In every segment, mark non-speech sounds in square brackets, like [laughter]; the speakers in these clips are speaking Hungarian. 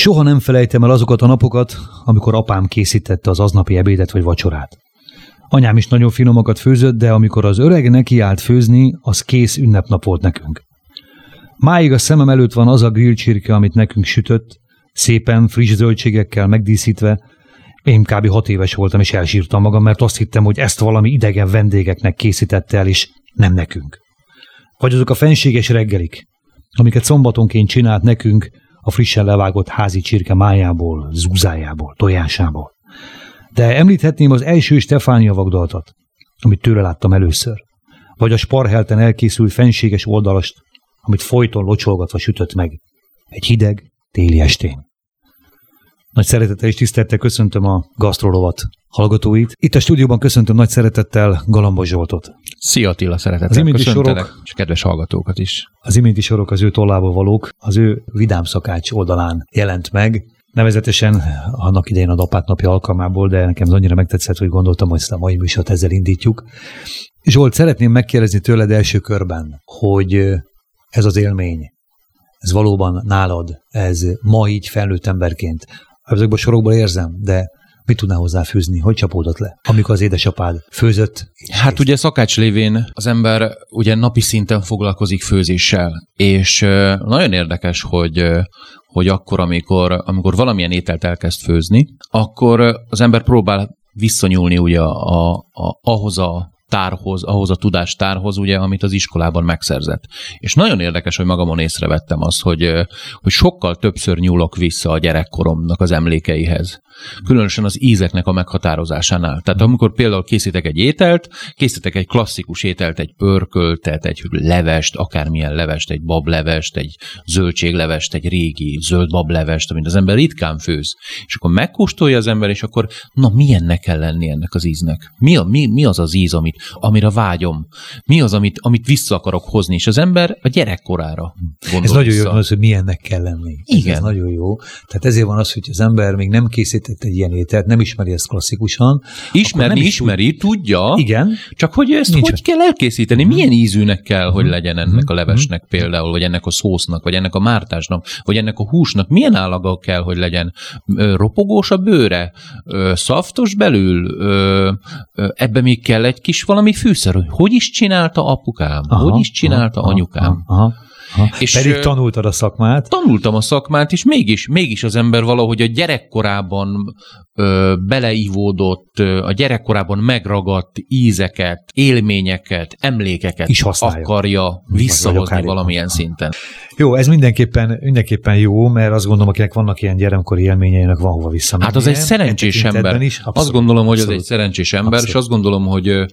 Soha nem felejtem el azokat a napokat, amikor apám készítette az aznapi ebédet vagy vacsorát. Anyám is nagyon finomakat főzött, de amikor az öreg nekiállt főzni, az kész ünnepnap volt nekünk. Máig a szemem előtt van az a grillcsirke, amit nekünk sütött, szépen friss zöldségekkel megdíszítve. Én kb. hat éves voltam, és elsírtam magam, mert azt hittem, hogy ezt valami idegen vendégeknek készítette el, és nem nekünk. Vagy azok a fenséges reggelik, amiket szombatonként csinált nekünk a frissen levágott házi csirke májából, zúzájából, tojásából. De említhetném az első Stefánia vagdaltat, amit tőle láttam először. Vagy a sparhelten elkészült fenséges oldalast, amit folyton locsolgatva sütött meg. Egy hideg, téli estén. Nagy szeretettel és tisztelettel köszöntöm a gasztrolovat hallgatóit. Itt a stúdióban köszöntöm nagy szeretettel Galamba Zsoltot. Szia Attila, szeretettel az köszöntelek, sorok, és kedves hallgatókat is. Az iménti sorok az ő tollába valók, az ő Vidám Szakács oldalán jelent meg. Nevezetesen annak idején a Dapát napja alkalmából, de nekem az annyira megtetszett, hogy gondoltam, hogy ezt a mai műsort ezzel indítjuk. Zsolt, szeretném megkérdezni tőled első körben, hogy ez az élmény, ez valóban nálad, ez ma így felnőtt emberként, ezekből a sorokból érzem, de mit tudná hozzáfűzni? Hogy csapódott le, amikor az édesapád főzött? Hát ugye szakács lévén az ember ugye napi szinten foglalkozik főzéssel, és nagyon érdekes, hogy hogy akkor, amikor, amikor valamilyen ételt elkezd főzni, akkor az ember próbál visszanyúlni ugye a, a, ahhoz a tárhoz, ahhoz a tudástárhoz, ugye, amit az iskolában megszerzett. És nagyon érdekes, hogy magamon észrevettem azt, hogy, hogy sokkal többször nyúlok vissza a gyerekkoromnak az emlékeihez különösen az ízeknek a meghatározásánál. Tehát amikor például készítek egy ételt, készítek egy klasszikus ételt, egy pörköltet, egy levest, akármilyen levest, egy bablevest, egy zöldséglevest, egy régi zöld bablevest, amit az ember ritkán főz. És akkor megkóstolja az ember, és akkor na milyennek kell lenni ennek az íznek? Mi, a, mi, mi az az íz, amit, amire vágyom? Mi az, amit, amit vissza akarok hozni? És az ember a gyerekkorára gondol Ez nagyon jó, az, hogy milyennek kell lenni. Igen. Ez nagyon jó. Tehát ezért van az, hogy az ember még nem készít készített egy ilyen ételt, nem ismeri ezt klasszikusan. Ismerni ismeri, tud... tudja. Igen. Csak hogy ezt Nincs hogy kell elkészíteni? Mhm. Milyen ízűnek kell, hogy mhm. legyen ennek a mhm. levesnek például, vagy ennek a szósznak, vagy ennek a mártásnak, vagy ennek a húsnak? Milyen állaga kell, hogy legyen? Ropogós a bőre? Szaftos belül? Ebbe még kell egy kis valami fűszer, hogy hogy is csinálta apukám? Aha, hogy is csinálta aha, anyukám? Aha, aha. Ha, és pedig tanultad a szakmát. Tanultam a szakmát, és mégis, mégis az ember valahogy a gyerekkorában ö, beleívódott, ö, a gyerekkorában megragadt ízeket, élményeket, emlékeket is akarja visszahozni valamilyen szinten. Jó, ez mindenképpen, mindenképpen jó, mert azt gondolom, akinek vannak ilyen gyermekkori élményeinek, van hova visszamenni. Hát az egy szerencsés ember. Is, abszolút, azt gondolom, hogy abszolút, az egy szerencsés ember, abszolút. és azt gondolom, hogy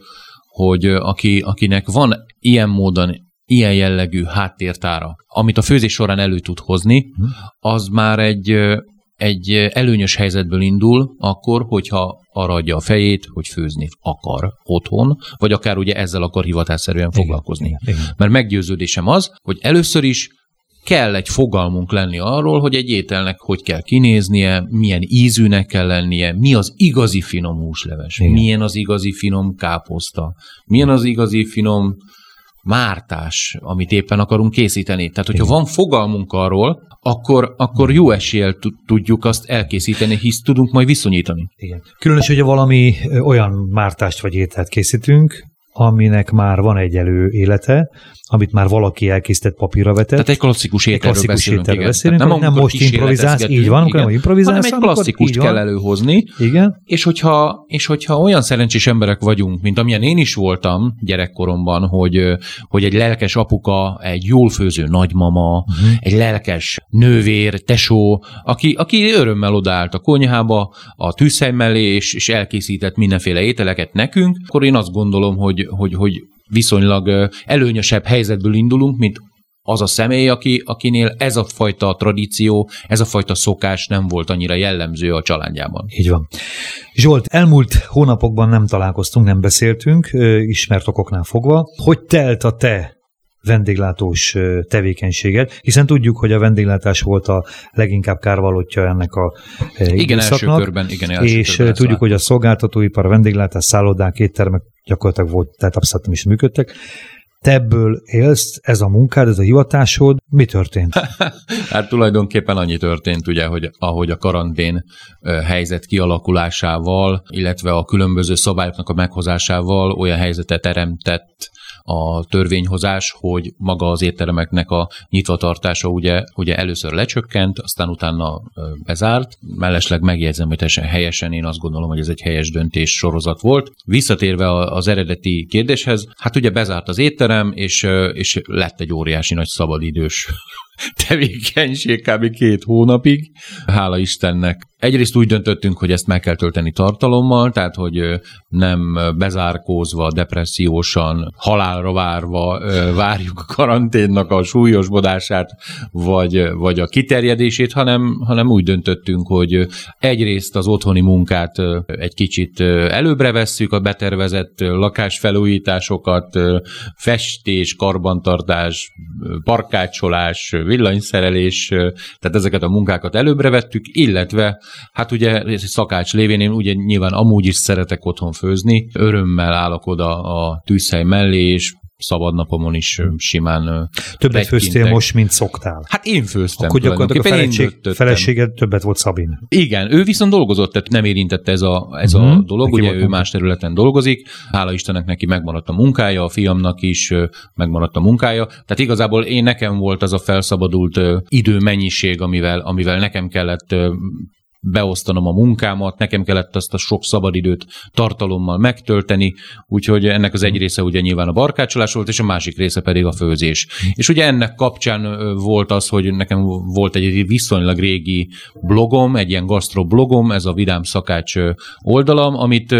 hogy aki, akinek van ilyen módon ilyen jellegű háttértára, amit a főzés során elő tud hozni, hm. az már egy, egy előnyös helyzetből indul, akkor, hogyha arra adja a fejét, hogy főzni akar otthon, vagy akár ugye ezzel akar hivatásszerűen igen, foglalkozni. Igen, igen. Mert meggyőződésem az, hogy először is kell egy fogalmunk lenni arról, hogy egy ételnek hogy kell kinéznie, milyen ízűnek kell lennie, mi az igazi finom húsleves, Igen. milyen az igazi finom káposzta, milyen az igazi finom mártás, amit éppen akarunk készíteni. Tehát, hogyha van fogalmunk arról, akkor, akkor jó eséllyel tudjuk azt elkészíteni, hisz tudunk majd viszonyítani. Igen. Különös, hogyha valami olyan mártást vagy ételt készítünk, aminek már van egy elő élete, amit már valaki elkészített papírra vetett. Tehát egy klasszikus ételről egy klasszikus beszélünk. Ételről beszélünk nem, nem most improvizálsz, így van, amikor nem improvizálsz, hanem egy klasszikust kell előhozni. Igen. És hogyha, és hogyha olyan szerencsés emberek vagyunk, mint amilyen én is voltam gyerekkoromban, hogy, hogy egy lelkes apuka, egy jól főző nagymama, uh-huh. egy lelkes nővér, tesó, aki, aki örömmel odaállt a konyhába, a tűzhely mellé, és, és elkészített mindenféle ételeket nekünk, akkor én azt gondolom, hogy, hogy, hogy viszonylag előnyösebb helyzetből indulunk, mint az a személy, aki, akinél ez a fajta tradíció, ez a fajta szokás nem volt annyira jellemző a családjában. Így van. Zsolt, elmúlt hónapokban nem találkoztunk, nem beszéltünk, ismert okoknál fogva. Hogy telt a te vendéglátós tevékenységet, hiszen tudjuk, hogy a vendéglátás volt a leginkább kárvalótja ennek a Igen, első körben, igen, első És körben tudjuk, hogy a szolgáltatóipar, a vendéglátás, szállodák, éttermek gyakorlatilag volt, tehát abszolút is működtek. Te ebből élsz, ez a munkád, ez a hivatásod, mi történt? [laughs] hát tulajdonképpen annyi történt, ugye, hogy ahogy a karantén helyzet kialakulásával, illetve a különböző szabályoknak a meghozásával olyan helyzetet teremtett a törvényhozás, hogy maga az étteremeknek a nyitvatartása ugye, ugye először lecsökkent, aztán utána bezárt. Mellesleg megjegyzem, hogy teljesen helyesen én azt gondolom, hogy ez egy helyes döntés sorozat volt. Visszatérve az eredeti kérdéshez, hát ugye bezárt az étterem, és, és lett egy óriási nagy szabadidős tevékenység kb. két hónapig. Hála Istennek Egyrészt úgy döntöttünk, hogy ezt meg kell tölteni tartalommal, tehát hogy nem bezárkózva, depressziósan, halálra várva várjuk a karanténnak a súlyosbodását, vagy, vagy a kiterjedését, hanem, hanem úgy döntöttünk, hogy egyrészt az otthoni munkát egy kicsit előbbre vesszük, a betervezett lakásfelújításokat, festés, karbantartás, parkácsolás, villanyszerelés, tehát ezeket a munkákat előbbre vettük, illetve Hát ugye szakács lévén én ugye nyilván amúgy is szeretek otthon főzni, örömmel állok oda a tűzhely mellé, és szabadnapomon is simán Többet főztél most, mint szoktál. Hát én főztem. Akkor gyakorlatilag a feleség, feleséged többet volt Szabin. Igen, ő viszont dolgozott, tehát nem érintette ez a, ez uh-huh. a mhm. dolog, neki ugye ő más területen dolgozik, hála Istennek neki megmaradt a munkája, a fiamnak is megmaradt a munkája, tehát igazából én nekem volt az a felszabadult idő mennyiség, amivel, amivel nekem kellett beosztanom a munkámat, nekem kellett azt a sok szabadidőt tartalommal megtölteni, úgyhogy ennek az egy része ugye nyilván a barkácsolás volt, és a másik része pedig a főzés. És ugye ennek kapcsán volt az, hogy nekem volt egy viszonylag régi blogom, egy ilyen gastro blogom, ez a Vidám Szakács oldalam, amit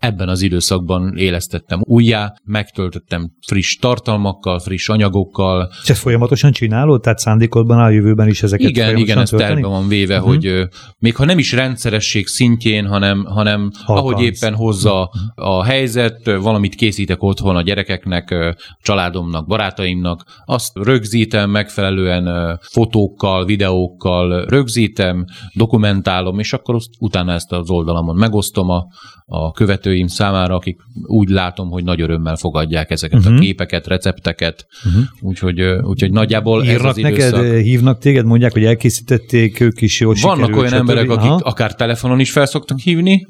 ebben az időszakban élesztettem újjá, megtöltöttem friss tartalmakkal, friss anyagokkal. És ezt folyamatosan csinálod? Tehát szándékodban a jövőben is ezeket Igen, igen, ez terve van véve, uh-huh. hogy még ha nem is rendszeresség szintjén, hanem, hanem ahogy éppen hozza uh-huh. a helyzet, valamit készítek otthon a gyerekeknek, családomnak, barátaimnak, azt rögzítem megfelelően fotókkal, videókkal rögzítem, dokumentálom, és akkor utána ezt az oldalamon megosztom a, a követőim számára, akik úgy látom, hogy nagy örömmel fogadják ezeket uh-huh. a mhm. képeket, recepteket, uh-huh. úgyhogy, úgyhogy nagyjából Írnak ez az időszak... neked, hívnak téged, mondják, hogy elkészítették, ők is jól Vannak sikerült, olyan emberek, akik Aha. akár telefonon is felszoktak hívni,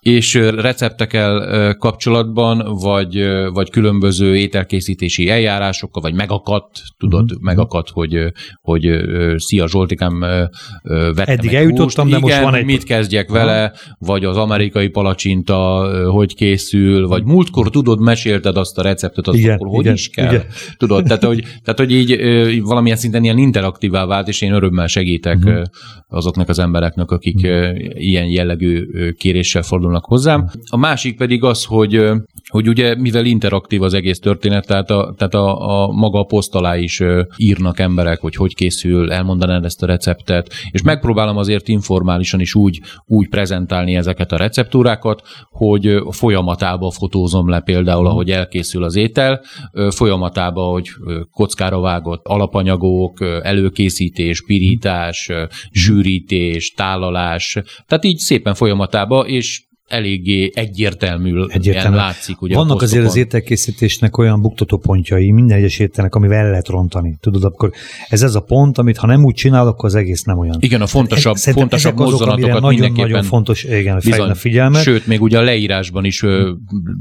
és receptekkel kapcsolatban, vagy, vagy különböző ételkészítési eljárásokkal, vagy megakadt, tudod, uh-huh. megakadt, hogy, hogy szia Zsoltikám, vettem Eddig eljutottam, húst. de most van egy... mit kezdjek vele, vagy az amerikai palacsinta hogy készül, vagy múltkor tudod, mesélted azt a receptet, azt igen, akkor hogy igen, is kell. Igen. Tudod, tehát hogy, tehát, hogy így valamilyen szinten ilyen interaktívá vált, és én örömmel segítek uh-huh. azoknak az embereknek, akik uh-huh. ilyen jellegű kéréssel fordulnak fordulnak hozzám. A másik pedig az, hogy, hogy ugye mivel interaktív az egész történet, tehát a, tehát a, a maga a poszt alá is írnak emberek, hogy hogy készül, elmondanád ezt a receptet, és megpróbálom azért informálisan is úgy, úgy prezentálni ezeket a receptúrákat, hogy folyamatába fotózom le például, mhm. ahogy elkészül az étel, folyamatába, hogy kockára vágott alapanyagok, előkészítés, pirítás, zsűrítés, tálalás, tehát így szépen folyamatába, és eléggé egyértelmű Egyértelmű. látszik. Ugye Vannak azért az ételkészítésnek olyan buktatópontjai, minden egyes ételnek, amivel el lehet rontani. Tudod, akkor ez ez a pont, amit ha nem úgy csinál, akkor az egész nem olyan. Igen, a fontosabb, e, fontosabb mozzanatokat nagyon, nagyon fontos, igen, bizony, a figyelmet. Sőt, még ugye a leírásban is ö,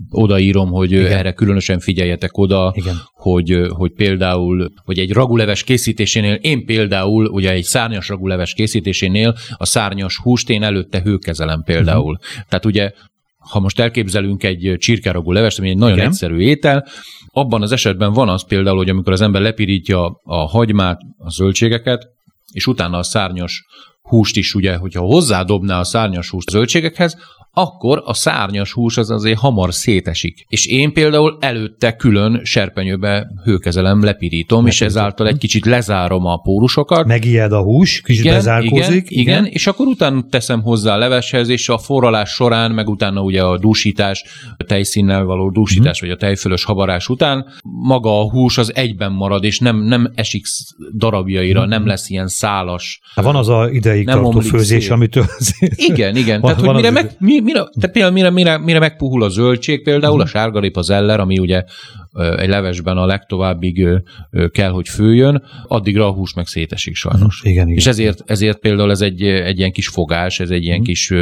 odaírom, hogy igen. erre különösen figyeljetek oda, igen. Hogy, hogy például, hogy egy raguleves készítésénél, én például, ugye egy szárnyas raguleves készítésénél a szárnyas húst én előtte hőkezelem például. Uh-huh. Tehát ugye ugye ha most elképzelünk egy csirkeragú levest, ami egy nagyon Igen. egyszerű étel, abban az esetben van az például, hogy amikor az ember lepirítja a hagymát, a zöldségeket, és utána a szárnyas húst is, ugye, hogyha hozzádobná a szárnyas húst a zöldségekhez, akkor a szárnyas hús az azért hamar szétesik. És én például előtte külön serpenyőbe hőkezelem, lepirítom, Lepirítom. és ezáltal egy kicsit lezárom a pórusokat. Megijed a hús, kicsit igen, bezárkózik. Igen, igen, igen, és akkor utána teszem hozzá a leveshez, és a forralás során, meg utána ugye a dúsítás, a tejszínnel való dúsítás, mm. vagy a tejfölös habarás után, maga a hús az egyben marad, és nem, nem esik darabjaira, mm. nem lesz ilyen szálas. Hát van az a ideig tartó főzés, szép. amitől Igen, igen. [laughs] Van, Tehát, hogy mire, meg, mi, mire, tehát például mire, mire, mire megpuhul a zöldség, például a mhm. sárgarép, az eller, ami ugye egy levesben a legtovábbig kell, hogy főjön, addigra a hús meg szétesik sajnos. Igen, igen. És ezért, ezért például ez egy, egy ilyen kis fogás, ez egy ilyen kis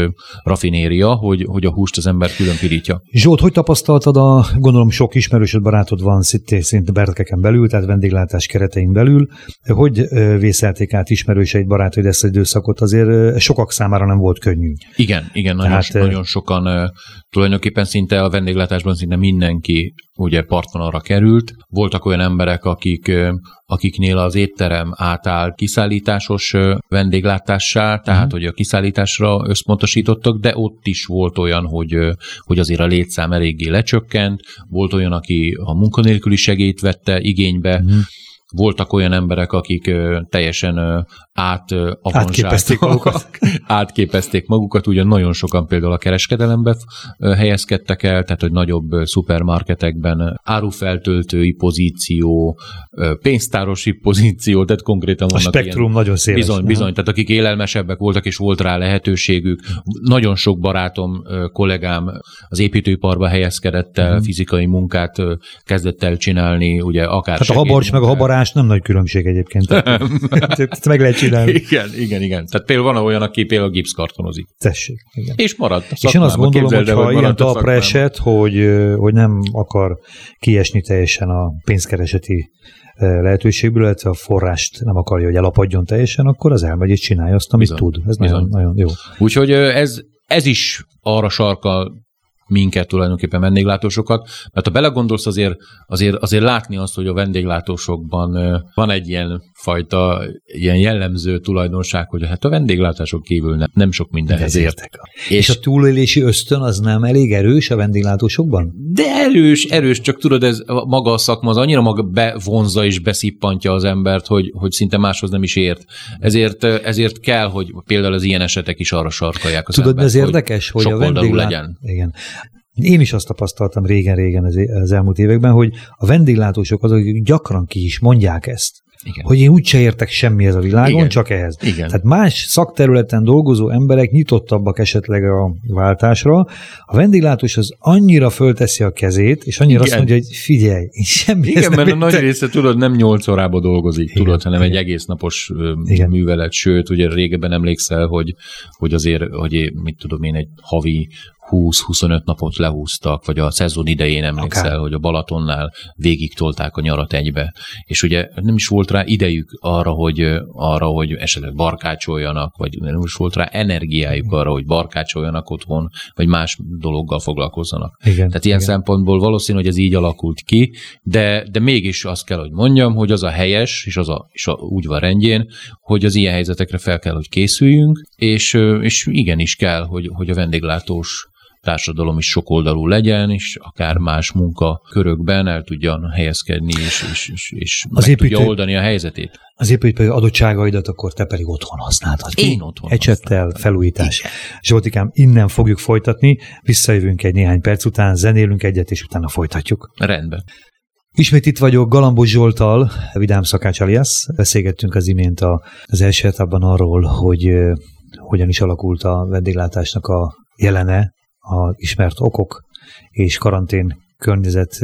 rafinéria, hogy, hogy a húst az ember külön pirítja. Zsolt, hogy tapasztaltad a, gondolom sok ismerősöd, barátod van szinte, berkeken belül, tehát vendéglátás keretein belül. Hogy vészelték át ismerőseid, barátaid ezt az időszakot? Azért sokak számára nem volt könnyű. Igen, igen, nagyon, Tehát, nagyon sokan tulajdonképpen szinte a vendéglátásban szinte mindenki ugye partvonalra került. Voltak olyan emberek, akik, akiknél az étterem átáll kiszállításos vendéglátássá, tehát uh-huh. hogy a kiszállításra összpontosítottak, de ott is volt olyan, hogy, hogy azért a létszám eléggé lecsökkent, volt olyan, aki a munkanélküli segélyt vette igénybe, uh-huh voltak olyan emberek, akik teljesen át [laughs] átképezték magukat. átképezték magukat, ugyan nagyon sokan például a kereskedelembe helyezkedtek el, tehát hogy nagyobb szupermarketekben árufeltöltői pozíció, pénztárosi pozíció, tehát konkrétan vannak A spektrum ilyen, nagyon széles. Bizony, bizony, tehát akik élelmesebbek voltak, és volt rá lehetőségük. Nagyon sok barátom, kollégám az építőiparba helyezkedett el, uh-huh. fizikai munkát kezdett el csinálni, ugye akár Hát a habarcs meg a habarás nem nagy különbség egyébként. [laughs] meg lehet csinálni. [laughs] Igen, igen, igen. Tehát például van olyan, aki például gipszkartonozik. Tessék. Igen. És maradt És én azt gondolom, hogy ha ilyen talpra esett, hogy, hogy nem akar kiesni teljesen a pénzkereseti lehetőségből, illetve a forrást nem akarja, hogy elapadjon teljesen, akkor az elmegy és csinálja azt, amit bizony, tud. Ez bizony. nagyon, nagyon jó. Úgyhogy ez, ez is arra sarkal minket tulajdonképpen vendéglátósokat, mert ha belegondolsz azért, azért, azért látni azt, hogy a vendéglátósokban van egy ilyen fajta ilyen jellemző tulajdonság, hogy hát a vendéglátások kívül nem, nem sok mindenhez értek. És, és a túlélési ösztön az nem elég erős a vendéglátósokban? De erős, erős, csak tudod, ez maga a szakma az annyira maga bevonza és beszippantja az embert, hogy, hogy szinte máshoz nem is ért. Ezért, ezért kell, hogy például az ilyen esetek is arra sarkalják az Tudod, embert, ez érdekes, hogy, hogy a vendéglát... legyen. Igen. Én is azt tapasztaltam régen-régen az, elmúlt években, hogy a vendéglátósok azok gyakran ki is mondják ezt. Igen. Hogy én úgyse értek semmihez a világon, Igen. csak ehhez. Igen. Tehát más szakterületen dolgozó emberek nyitottabbak esetleg a váltásra. A vendéglátós az annyira fölteszi a kezét, és annyira Igen. azt mondja, hogy figyelj, én semmi Igen, mert a nagy része, tudod, nem 8 órába dolgozik, Igen. tudod, hanem Igen. egy egész napos Igen. művelet, sőt, ugye régebben emlékszel, hogy, hogy azért, hogy mit tudom én, egy havi 20-25 napot lehúztak, vagy a szezon idején emlékszel, okay. hogy a Balatonnál végig tolták a nyarat egybe. És ugye nem is volt rá idejük arra, hogy, arra, hogy esetleg barkácsoljanak, vagy nem is volt rá energiájuk arra, hogy barkácsoljanak otthon, vagy más dologgal foglalkozzanak. Igen, Tehát ilyen igen. szempontból valószínű, hogy ez így alakult ki, de, de mégis azt kell, hogy mondjam, hogy az a helyes, és az a, és a, úgy van rendjén, hogy az ilyen helyzetekre fel kell, hogy készüljünk, és, és igenis kell, hogy, hogy a vendéglátós társadalom is sokoldalú legyen, és akár más munkakörökben el tudjan helyezkedni, és, és, és, és az meg építő, tudja oldani a helyzetét. Az építő adottságaidat akkor te pedig otthon használtad. Én otthon Ecsettel, felújítás. Igen. Zsoltikám, innen fogjuk folytatni, visszajövünk egy néhány perc után, zenélünk egyet, és utána folytatjuk. Rendben. Ismét itt vagyok Galambos Zsoltal, Vidám Szakács alias. Beszélgettünk az imént a, az első etapban arról, hogy hogyan is alakult a vendéglátásnak a jelene a ismert okok és karantén környezet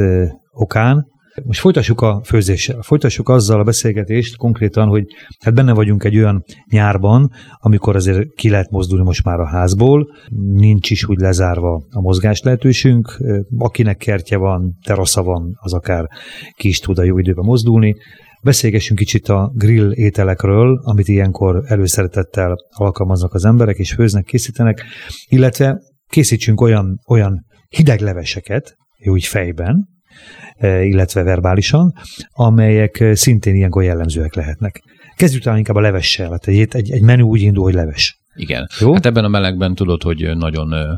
okán. Most folytassuk a főzéssel, folytassuk azzal a beszélgetést konkrétan, hogy hát benne vagyunk egy olyan nyárban, amikor azért ki lehet mozdulni most már a házból, nincs is úgy lezárva a mozgás lehetőségünk, akinek kertje van, terasza van, az akár ki is tud a jó időben mozdulni. Beszélgessünk kicsit a grill ételekről, amit ilyenkor előszeretettel alkalmaznak az emberek, és főznek, készítenek, illetve készítsünk olyan, olyan hideg leveseket, úgy fejben, e, illetve verbálisan, amelyek e, szintén ilyenkor jellemzőek lehetnek. Kezdjük talán inkább a levessel. Hát egy, egy, egy menü úgy indul, hogy leves. Igen. Jó? Hát ebben a melegben tudod, hogy nagyon ö,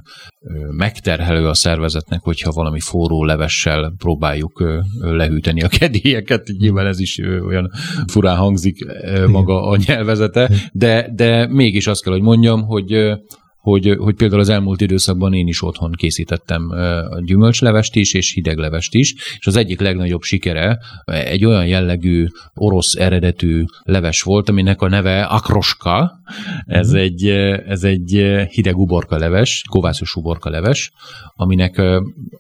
megterhelő a szervezetnek, hogyha valami forró levessel próbáljuk ö, lehűteni a kedélyeket. Nyilván ez is olyan furán hangzik maga a nyelvezete, de, de mégis azt kell, hogy mondjam, hogy hogy, hogy például az elmúlt időszakban én is otthon készítettem gyümölcslevest is, és hideglevest is, és az egyik legnagyobb sikere egy olyan jellegű orosz eredetű leves volt, aminek a neve akroska, ez mm. egy, ez egy hideg uborka leves, kovászos uborka leves, aminek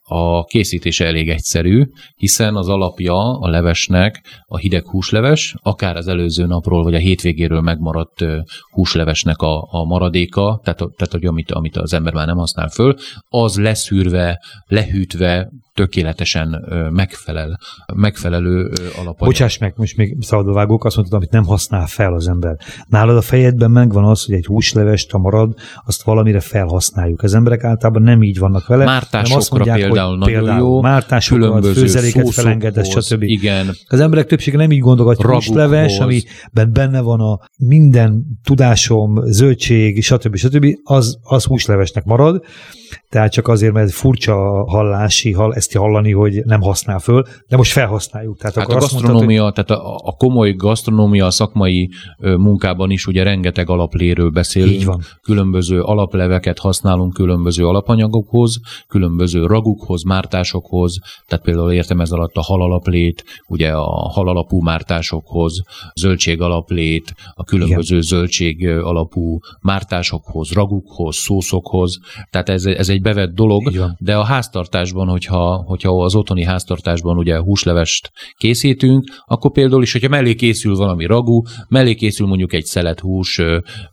a készítése elég egyszerű, hiszen az alapja a levesnek a hideg húsleves, akár az előző napról vagy a hétvégéről megmaradt húslevesnek a, a maradéka, tehát, tehát hogy amit, amit az ember már nem használ föl, az leszűrve, lehűtve, tökéletesen megfelel, megfelelő alapanyag. Bocsáss meg, most még szabadvágók, azt mondtad, amit nem használ fel az ember. Nálad a fejedben megvan az, hogy egy húslevest, ha marad, azt valamire felhasználjuk. Az emberek általában nem így vannak vele. Mártásokra azt mondják, például nagyon például jó. Mártásokra, főzeléket felengedett, stb. Igen. Az emberek többsége nem így gondol, hogy húsleves, amiben benne van a minden tudásom, zöldség, stb. stb. az, az húslevesnek marad tehát csak azért, mert furcsa hallási, hall, ezt hallani, hogy nem használ föl, de most felhasználjuk. Tehát hát a gasztronómia, mondtad, hogy... tehát a, a komoly gasztronómia a szakmai munkában is ugye rengeteg alapléről beszélünk. Így van. Különböző alapleveket használunk különböző alapanyagokhoz, különböző ragukhoz, mártásokhoz, tehát például értem ez alatt a halalaplét, ugye a halalapú mártásokhoz, zöldség alaplét, a különböző Igen. zöldség alapú mártásokhoz, ragukhoz, szószokhoz, tehát ez, ez egy bevett dolog, de a háztartásban, hogyha, hogyha az otthoni háztartásban ugye húslevest készítünk, akkor például is, hogyha mellé készül valami ragú, mellé készül mondjuk egy szelet hús,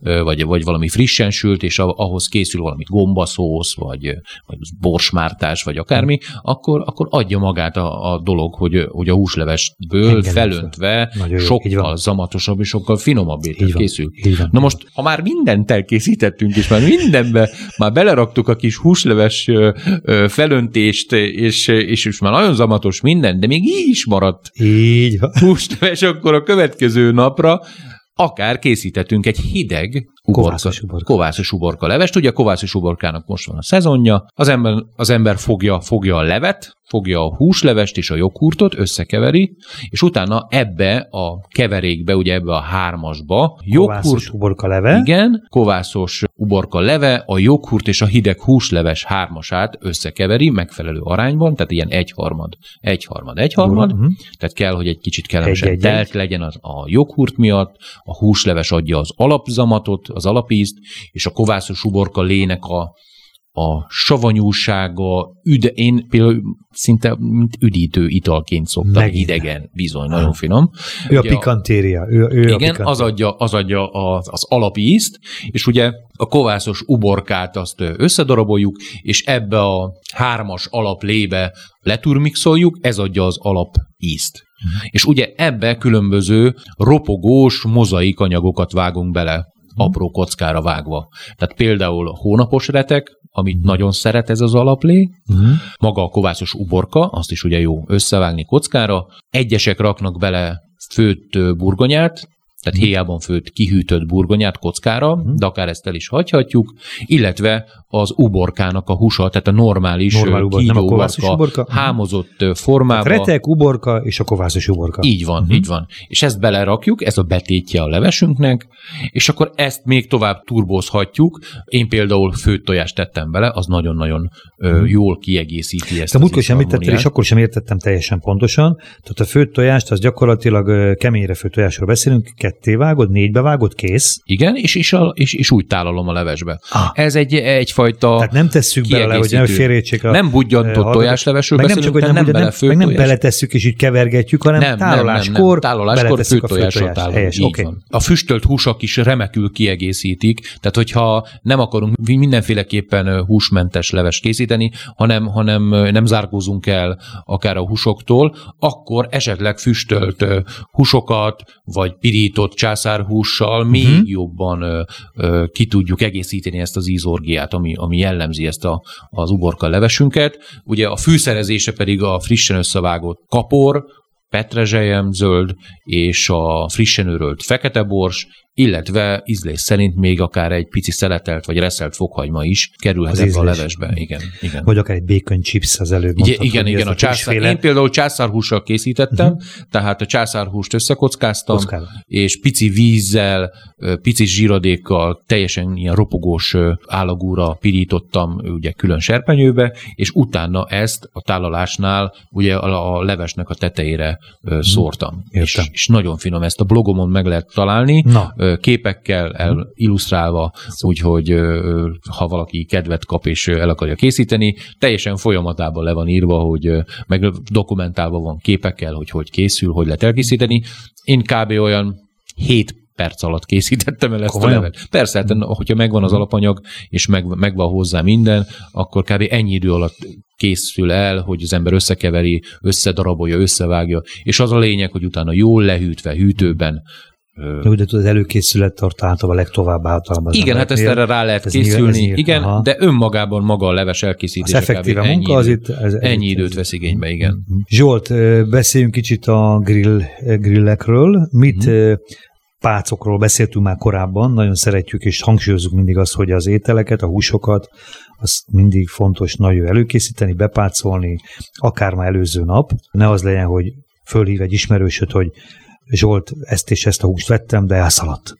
vagy, vagy valami frissen sült, és ahhoz készül valami gombaszósz, vagy, vagy borsmártás, vagy akármi, akkor, akkor adja magát a, a dolog, hogy, hogy a húslevestből Engedem felöntve sokkal zamatosabb és sokkal finomabb étel készül. Na most, ha már mindent elkészítettünk, és már mindenbe már beleraktuk a kis húsleves felöntést, és, és most már nagyon zamatos minden, de még így is maradt. Így húsleves, akkor a következő napra akár készítettünk egy hideg uborka, kovászos, uborka. kovászos uborka levest. Ugye a kovászos uborkának most van a szezonja, az ember, az ember fogja, fogja a levet, fogja a húslevest és a joghurtot, összekeveri, és utána ebbe a keverékbe, ugye ebbe a hármasba, joghurt, uborka leve. Igen, kovászos uborka leve, a joghurt és a hideg húsleves hármasát összekeveri megfelelő arányban, tehát ilyen egyharmad, egyharmad, egyharmad, uh-huh. tehát kell, hogy egy kicsit kellemesen telt egy. legyen az, a joghurt miatt, a húsleves adja az alapzamatot, az alapízt, és a kovászos uborka lének a a savanyúsága, üde, én például szinte mint üdítő italként szoktam Megint. idegen, bizony, nagyon ah. finom. Ő ugye a pikantéria. Ő, ő igen, a pikantéria. az adja, az, adja az, az alapízt, és ugye a kovászos uborkát azt összedaraboljuk, és ebbe a hármas alaplébe leturmixoljuk, ez adja az alapízt. Uh-huh. És ugye ebbe különböző ropogós mozaik anyagokat vágunk bele mhm. Apró kockára vágva. Tehát például hónapos retek, amit uh-huh. nagyon szeret ez az alaplé, uh-huh. maga a kovászos uborka, azt is ugye jó összevágni kockára, egyesek raknak bele főtt burgonyát, tehát héjában főtt kihűtött burgonyát kockára, uh-huh. de akár ezt el is hagyhatjuk, illetve az uborkának a húsa, tehát a normális Normál ubor, nem a uborka, uborka, hámozott formában. Retek, uborka és a kovászos uborka. Így van, uh-huh. így van. És ezt belerakjuk, ez a betétje a levesünknek, és akkor ezt még tovább turbózhatjuk. Én például főtt tojást tettem bele, az nagyon-nagyon uh-huh. jól kiegészíti ezt. Te múltkor sem említettél, és akkor sem értettem teljesen pontosan. Tehát a főtt tojást, az gyakorlatilag keményre főtt tojásról beszélünk, ketté vágod, négybe vágod, kész. Igen, és, és, a, és, és úgy tálalom a levesbe. Ah. Ez egy, egyfajta Tehát nem tesszük bele, hogy nem félrejtsék a... Nem budjantott tojáslevesről meg nem csak, hogy nem, nem, bele meg nem beletesszük és így kevergetjük, hanem nem, tároláskor, nem, nem, nem. tároláskor főtojással tálolunk. Okay. van. A füstölt húsak is remekül kiegészítik, tehát hogyha nem akarunk mindenféleképpen húsmentes leves készíteni, hanem, hanem nem zárkózunk el akár a húsoktól, akkor esetleg füstölt húsokat, vagy pirított finomított császárhússal uh-huh. még jobban ö, ö, ki tudjuk egészíteni ezt az ízorgiát, ami, ami jellemzi ezt a, az uborka levesünket. Ugye a fűszerezése pedig a frissen összevágott kapor, petrezselyem zöld és a frissen örölt fekete bors, illetve ízlés szerint még akár egy pici szeletelt vagy reszelt fokhagyma is kerülhet ebbe a levesbe. Igen, igen. Vagy akár egy bacon chips az előbb mondtad, Igen, igen, a császár. Én például császárhússal készítettem, uh-huh. tehát a császárhúst összekockáztam, Kockál. és pici vízzel, pici zsíradékkal, teljesen ilyen ropogós állagúra pirítottam ugye külön serpenyőbe, és utána ezt a tálalásnál ugye a levesnek a tetejére uh-huh. szórtam. És, és nagyon finom, ezt a blogomon meg lehet találni, Na. Képekkel el, illusztrálva, úgyhogy ha valaki kedvet kap és el akarja készíteni, teljesen folyamatában le van írva, hogy meg dokumentálva van képekkel, hogy hogy készül, hogy lehet elkészíteni. Én kb. olyan 7 perc alatt készítettem el ezt Komolyan? a levet. Persze, hát, hogyha megvan az alapanyag, és meg, megvan hozzá minden, akkor kb. ennyi idő alatt készül el, hogy az ember összekeveri, összedarabolja, összevágja, és az a lényeg, hogy utána jól lehűtve, hűtőben, jó, de az előkészület tart általában legtovább általában. Igen, hát ezt erre rá lehet ez készülni, nyilván, igen, aha. de önmagában maga a leves elkészítése az effektíve munka az itt, ez, ennyi időt ez, vesz igénybe, igen. Mhm. Zsolt, beszéljünk kicsit a grill, grillekről. Mit hmm. pácokról beszéltünk már korábban, nagyon szeretjük és hangsúlyozunk mindig azt, hogy az ételeket, a húsokat, azt mindig fontos nagyon előkészíteni, bepácolni, akár már előző nap. Ne az legyen, hogy fölhív egy ismerősöt, hogy Zsolt, ezt és ezt a húst vettem, de elszaladt.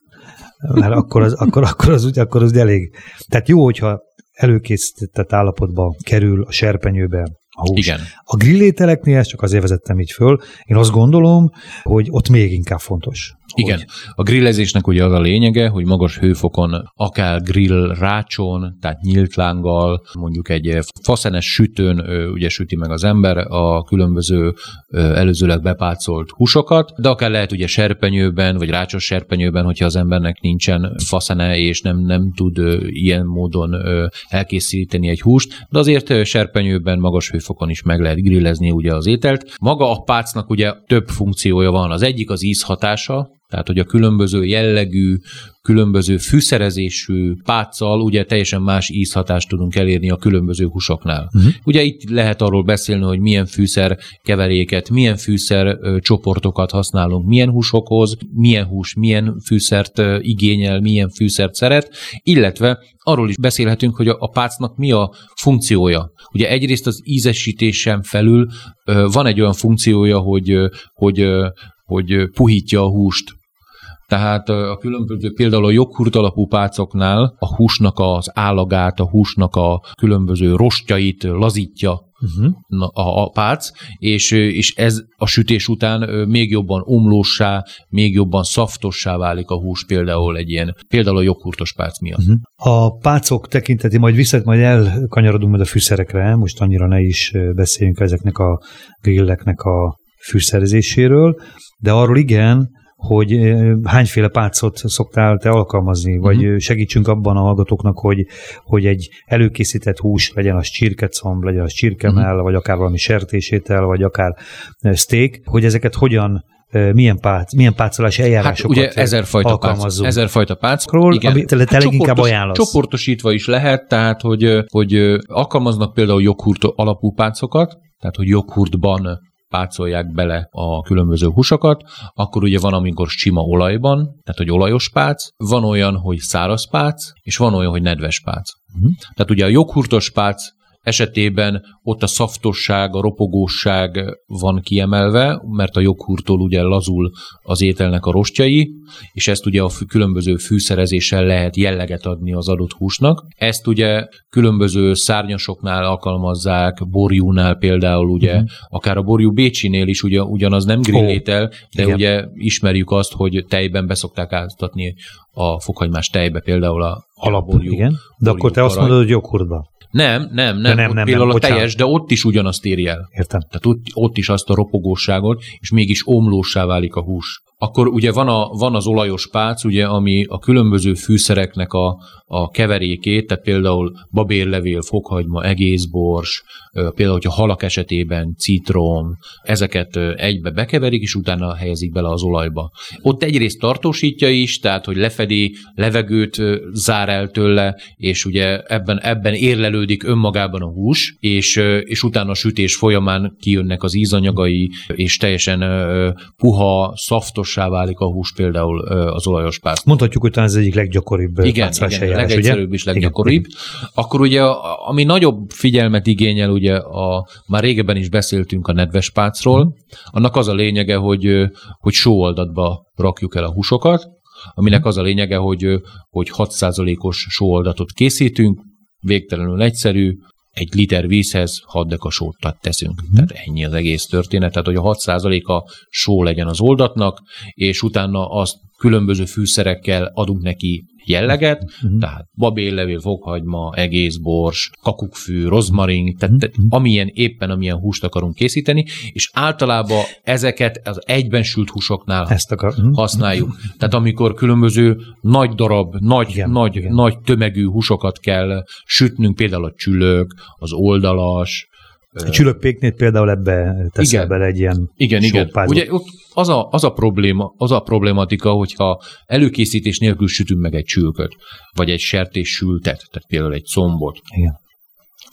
Mert akkor az, akkor, akkor az, akkor az elég. Tehát jó, hogyha előkészített állapotba kerül a serpenyőbe a hús. Igen. A grillételeknél, ezt csak azért vezettem így föl, én azt gondolom, hogy ott még inkább fontos. Igen. Hogy... A grillezésnek ugye az a lényege, hogy magas hőfokon, akár grill rácson, tehát nyílt lánggal, mondjuk egy faszenes sütőn ugye süti meg az ember a különböző előzőleg bepácolt húsokat, de akár lehet ugye serpenyőben, vagy rácsos serpenyőben, hogyha az embernek nincsen faszene, és nem, nem tud ilyen módon elkészíteni egy húst, de azért serpenyőben magas hőfokon is meg lehet grillezni ugye az ételt. Maga a pácnak ugye több funkciója van. Az egyik az ízhatása, tehát, hogy a különböző jellegű, különböző fűszerezésű páccal ugye teljesen más ízhatást tudunk elérni a különböző húsoknál. Uh-huh. Ugye itt lehet arról beszélni, hogy milyen fűszer keveréket, milyen fűszer csoportokat használunk, milyen húsokhoz, milyen hús, milyen fűszert igényel, milyen fűszert szeret, illetve arról is beszélhetünk, hogy a, pácnak mi a funkciója. Ugye egyrészt az ízesítésen felül van egy olyan funkciója, hogy, hogy hogy puhítja a húst. Tehát a különböző, például a joghurt alapú pácoknál a húsnak az állagát, a húsnak a különböző rostjait lazítja uh-huh. a, a pác, és, és ez a sütés után még jobban omlósá, még jobban szaftossá válik a hús például egy ilyen, például a joghurtos pác miatt. Uh-huh. A pácok tekinteti, majd visszat, majd elkanyarodunk majd a fűszerekre, most annyira ne is beszéljünk ezeknek a grilleknek a fűszerezéséről, de arról igen, hogy hányféle pácot szoktál te alkalmazni, vagy uh-huh. segítsünk abban a hallgatóknak, hogy, hogy egy előkészített hús, legyen az csirkecomb, legyen az csirkemell, uh-huh. vagy akár valami sertésétel, vagy akár steak, hogy ezeket hogyan milyen, pác, milyen pácolási eljárásokat hát ugye ezerfajta. Pác, ezerfajta páckról, igen. amit te hát leginkább ajánlasz. Csoportosítva is lehet, tehát hogy, hogy alkalmaznak például joghurt alapú pácokat, tehát hogy joghurtban pácolják bele a különböző húsokat, akkor ugye van, amikor sima olajban, tehát hogy olajos pác, van olyan, hogy száraz pác, és van olyan, hogy nedves pác. Uh-huh. Tehát ugye a joghurtos pác esetében ott a szaftosság, a ropogóság van kiemelve, mert a joghurtól ugye lazul az ételnek a rostjai, és ezt ugye a különböző fűszerezéssel lehet jelleget adni az adott húsnak. Ezt ugye különböző szárnyasoknál alkalmazzák, borjúnál például ugye, uh-huh. akár a borjú Bécsinél is ugye ugyanaz nem grillétel, de igen. ugye ismerjük azt, hogy tejben beszokták áztatni a fokhagymás tejbe például a alapborjú. Igen, de akkor te azt mondod, hogy joghurtban. Nem, nem, nem. nem, nem, például nem, a teljes, de ott is ugyanazt éri el. Értem. Tehát ott, ott is azt a ropogóságot, és mégis omlósá válik a hús. Akkor ugye van, a, van az olajos pác, ugye, ami a különböző fűszereknek a, a keverékét, tehát például babérlevél, fokhagyma, egészbors, például, hogyha halak esetében citrom, ezeket egybe bekeverik, és utána helyezik bele az olajba. Ott egyrészt tartósítja is, tehát, hogy lefedi, levegőt zár el tőle, és ugye ebben, ebben érlelődik önmagában a hús, és, és utána a sütés folyamán kijönnek az ízanyagai, és teljesen puha, szaftos olajossá válik a hús például az olajos pásztor. Mondhatjuk, hogy talán ez egyik leggyakoribb igen, igen, eljárás, legegyszerűbb ugye? és leggyakoribb. Igen. Akkor ugye, ami nagyobb figyelmet igényel, ugye a, már régebben is beszéltünk a nedves pácról, annak az a lényege, hogy, hogy sóoldatba rakjuk el a húsokat, aminek az a lényege, hogy, hogy 6%-os sóoldatot készítünk, végtelenül egyszerű, egy liter vízhez 6 deka sót teszünk. Mm. Tehát ennyi az egész történet. Tehát, hogy a 6%-a só legyen az oldatnak, és utána azt különböző fűszerekkel adunk neki jelleget, uh-huh. tehát babéllevél, fokhagyma, egész bors, kakukkfű, rozmarin, tehát uh-huh. amilyen éppen amilyen húst akarunk készíteni, és általában ezeket az egyben sült húsoknál Ezt akar. Uh-huh. használjuk. Tehát amikor különböző nagy darab, nagy, igen, nagy, igen. nagy tömegű húsokat kell sütnünk, például a csülök, az oldalas, a csülökpéknél például ebbe teszel igen, bele egy ilyen Igen, igen. Ugye ott az a, az, a probléma, az a problématika, hogyha előkészítés nélkül sütünk meg egy csülköt, vagy egy sertés sültet, tehát például egy combot, igen.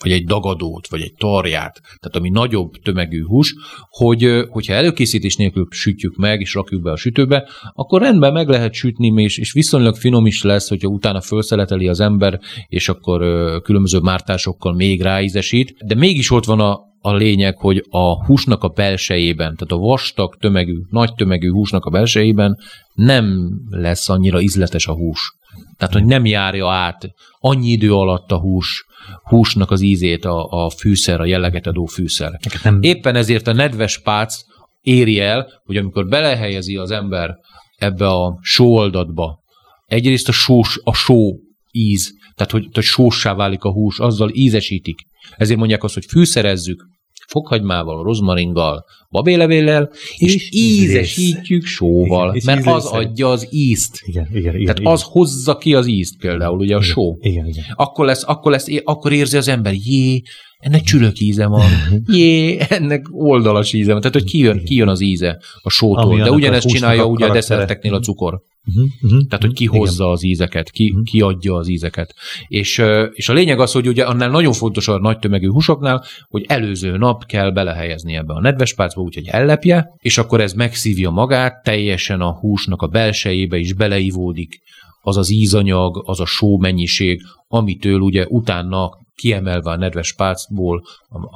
vagy egy dagadót, vagy egy tarját, tehát ami nagyobb tömegű hús, hogy hogyha előkészítés nélkül sütjük meg, és rakjuk be a sütőbe, akkor rendben meg lehet sütni, és, és viszonylag finom is lesz, hogyha utána felszeleteli az ember, és akkor különböző mártásokkal még ráízesít, de mégis ott van a, a lényeg, hogy a húsnak a belsejében, tehát a vastag tömegű, nagy tömegű húsnak a belsejében nem lesz annyira ízletes a hús. Tehát, hogy nem járja át annyi idő alatt a hús, húsnak az ízét a, a fűszer, a jelleget adó fűszer. Nem. Éppen ezért a nedves pác éri el, hogy amikor belehelyezi az ember ebbe a sóoldatba, egyrészt a, sós, a só íz, tehát hogy, hogy sóssá válik a hús, azzal ízesítik. Ezért mondják azt, hogy fűszerezzük, fokhagymával, rozmaringgal, babélevéllel, és, és ízesítjük sóval, igen, mert az adja az ízt. Igen, igen, igen, Tehát igen. az hozza ki az ízt például, ugye a igen, só. Igen, igen. Akkor lesz, akkor lesz, akkor érzi az ember, jé, ennek csülök íze van, [laughs] jé, ennek oldalas íze van. Tehát, hogy kijön, kijön az íze a sótól. De ugyanezt csinálja ugye a desszerteknél a cukor. Uh-huh, uh-huh, Tehát, hogy ki hozza igen. az ízeket, ki, uh-huh. ki adja az ízeket. És, és a lényeg az, hogy ugye annál nagyon fontos a nagy tömegű húsoknál, hogy előző nap kell belehelyezni ebbe a nedves pálcba, úgyhogy ellepje, és akkor ez megszívja magát, teljesen a húsnak a belsejébe is beleivódik az az ízanyag, az a só mennyiség, amitől ugye utána kiemelve a nedves pálcból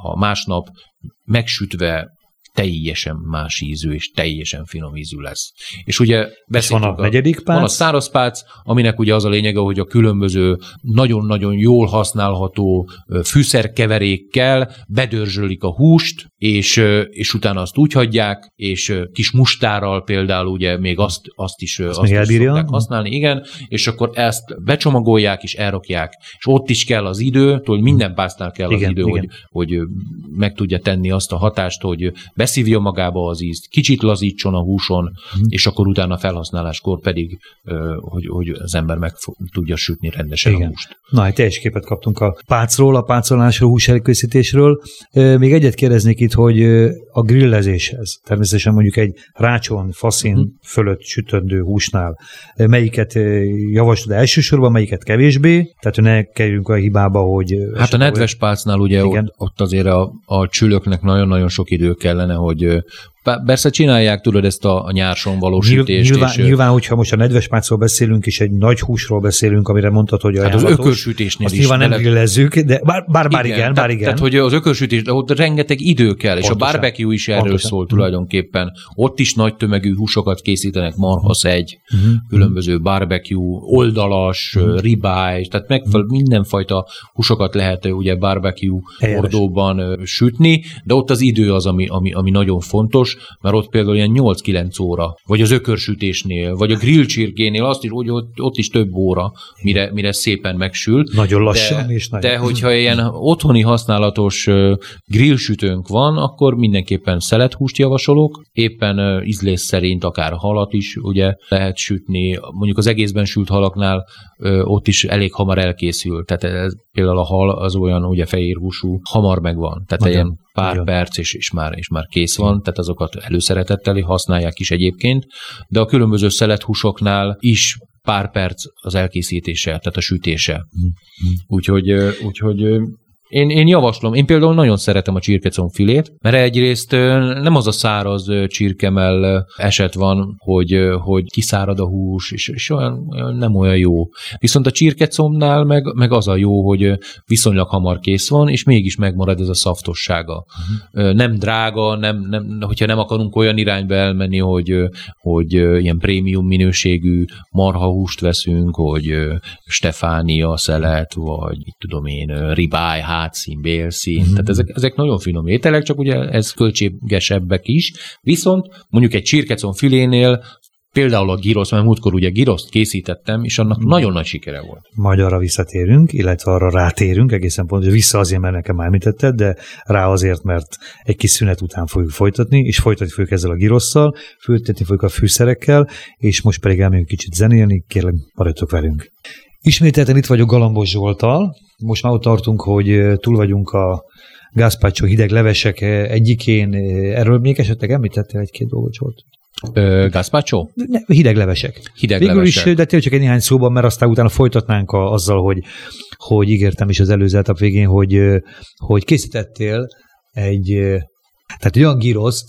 a másnap megsütve teljesen más ízű és teljesen finom ízű lesz. És ugye és van a, a negyedik pác? Van a száraz pác, aminek ugye az a lényege, hogy a különböző nagyon-nagyon jól használható fűszerkeverékkel bedörzsölik a húst, és, és utána azt úgy hagyják, és kis mustárral például ugye még azt, azt is, azt, azt is szokták használni, igen, és akkor ezt becsomagolják és elrakják. És ott is kell az idő, hogy minden pásztnál kell igen, az idő, igen. Hogy, hogy meg tudja tenni azt a hatást, hogy beszívja magába az ízt, kicsit lazítson a húson, hmm. és akkor utána felhasználáskor pedig, hogy, hogy az ember meg tudja sütni rendesen Igen. a húst. Na, egy teljes képet kaptunk a pácról, a pácolásról, hús elkészítésről. Még egyet kérdeznék itt, hogy a grillezéshez, természetesen mondjuk egy rácson, faszin hmm. fölött sütöndő húsnál, melyiket javaslod elsősorban, melyiket kevésbé, tehát ne kerüljünk a hibába, hogy... Hát a nedves pácnál ugye ott, ott azért a, a csülöknek nagyon-nagyon sok idő kellene, hogy Persze csinálják, tudod, ezt a, a nyárson való sütést. Nyilván, és, nyilván, hogyha most a nedves pácról beszélünk, és egy nagy húsról beszélünk, amire mondtad, hogy hát az ökörsütésnél azt is. nyilván nem grillezzük, de bár, bár, bár igen, igen, bár igen. Tehát, hogy az ökörsütés, de ott rengeteg idő kell, Pontosan. és a barbecue is erről Pontosan. szól tulajdonképpen. Ott is nagy tömegű húsokat készítenek, marhasz-egy, uh-huh. különböző barbecue, oldalas, uh-huh. ribeye, tehát megfelelő mindenfajta húsokat lehet ugye barbecue Helyes. hordóban sütni, de ott az idő az, ami, ami, ami nagyon fontos, mert ott például ilyen 8-9 óra, vagy az ökörsütésnél, vagy a grillcsirkénél azt is, hogy ott, ott is több óra, mire, mire szépen megsül. Nagyon lassan de, és nagyon. De hogyha ilyen otthoni használatos grillsütőnk van, akkor mindenképpen szelethúst javasolok, éppen ízlés szerint akár halat is ugye lehet sütni, mondjuk az egészben sült halaknál ott is elég hamar elkészül, tehát ez, például a hal az olyan ugye fehérhúsú, hamar megvan, tehát Nagyon. ilyen pár Igen. perc, és, és, már, és már kész van, tehát azokat előszeretettel használják is egyébként, de a különböző szelethúsoknál is pár perc az elkészítése, tehát a sütése. Mm-hmm. Úgyhogy, úgyhogy Én, én javaslom, én például nagyon szeretem a csirkecom filét, mert egyrészt nem az a száraz csirkemell eset van, hogy, hogy kiszárad a hús, és, és olyan, olyan nem olyan jó. Viszont a csirkecomnál meg, meg az a jó, hogy viszonylag hamar kész van, és mégis megmarad ez a szaftossága. Uh-huh. Nem drága, nem, nem, hogyha nem akarunk olyan irányba elmenni, hogy, hogy ilyen prémium minőségű marhahúst veszünk, hogy Stefánia szelet, vagy mit tudom én, ribáj, hátszín, bélszín, mm-hmm. tehát ezek, ezek nagyon finom ételek, csak ugye ez költségesebbek is, viszont mondjuk egy csirkecon filénél Például a girosz, mert múltkor ugye giroszt készítettem, és annak mm. nagyon nagy sikere volt. Majd arra visszatérünk, illetve arra rátérünk, egészen pontosan, vissza azért, mert nekem említetted, de rá azért, mert egy kis szünet után fogjuk folytatni, és folytatni fogjuk ezzel a girosszal, folytatni fogjuk a fűszerekkel, és most pedig elmegyünk kicsit zenélni, kérlek, maradjatok velünk. Ismételten itt vagyok Galambos Zsoltal, most már ott tartunk, hogy túl vagyunk a gazpacho hideg levesek egyikén. Erről még esetleg említettél egy-két dolgot, Zsolt? gazpacho? Ne, hideg levesek. Hideg Végül levesek. is, de tényleg csak egy néhány szóban, mert aztán utána folytatnánk a, azzal, hogy, hogy ígértem is az előző etap végén, hogy, hogy készítettél egy tehát olyan gíroszt,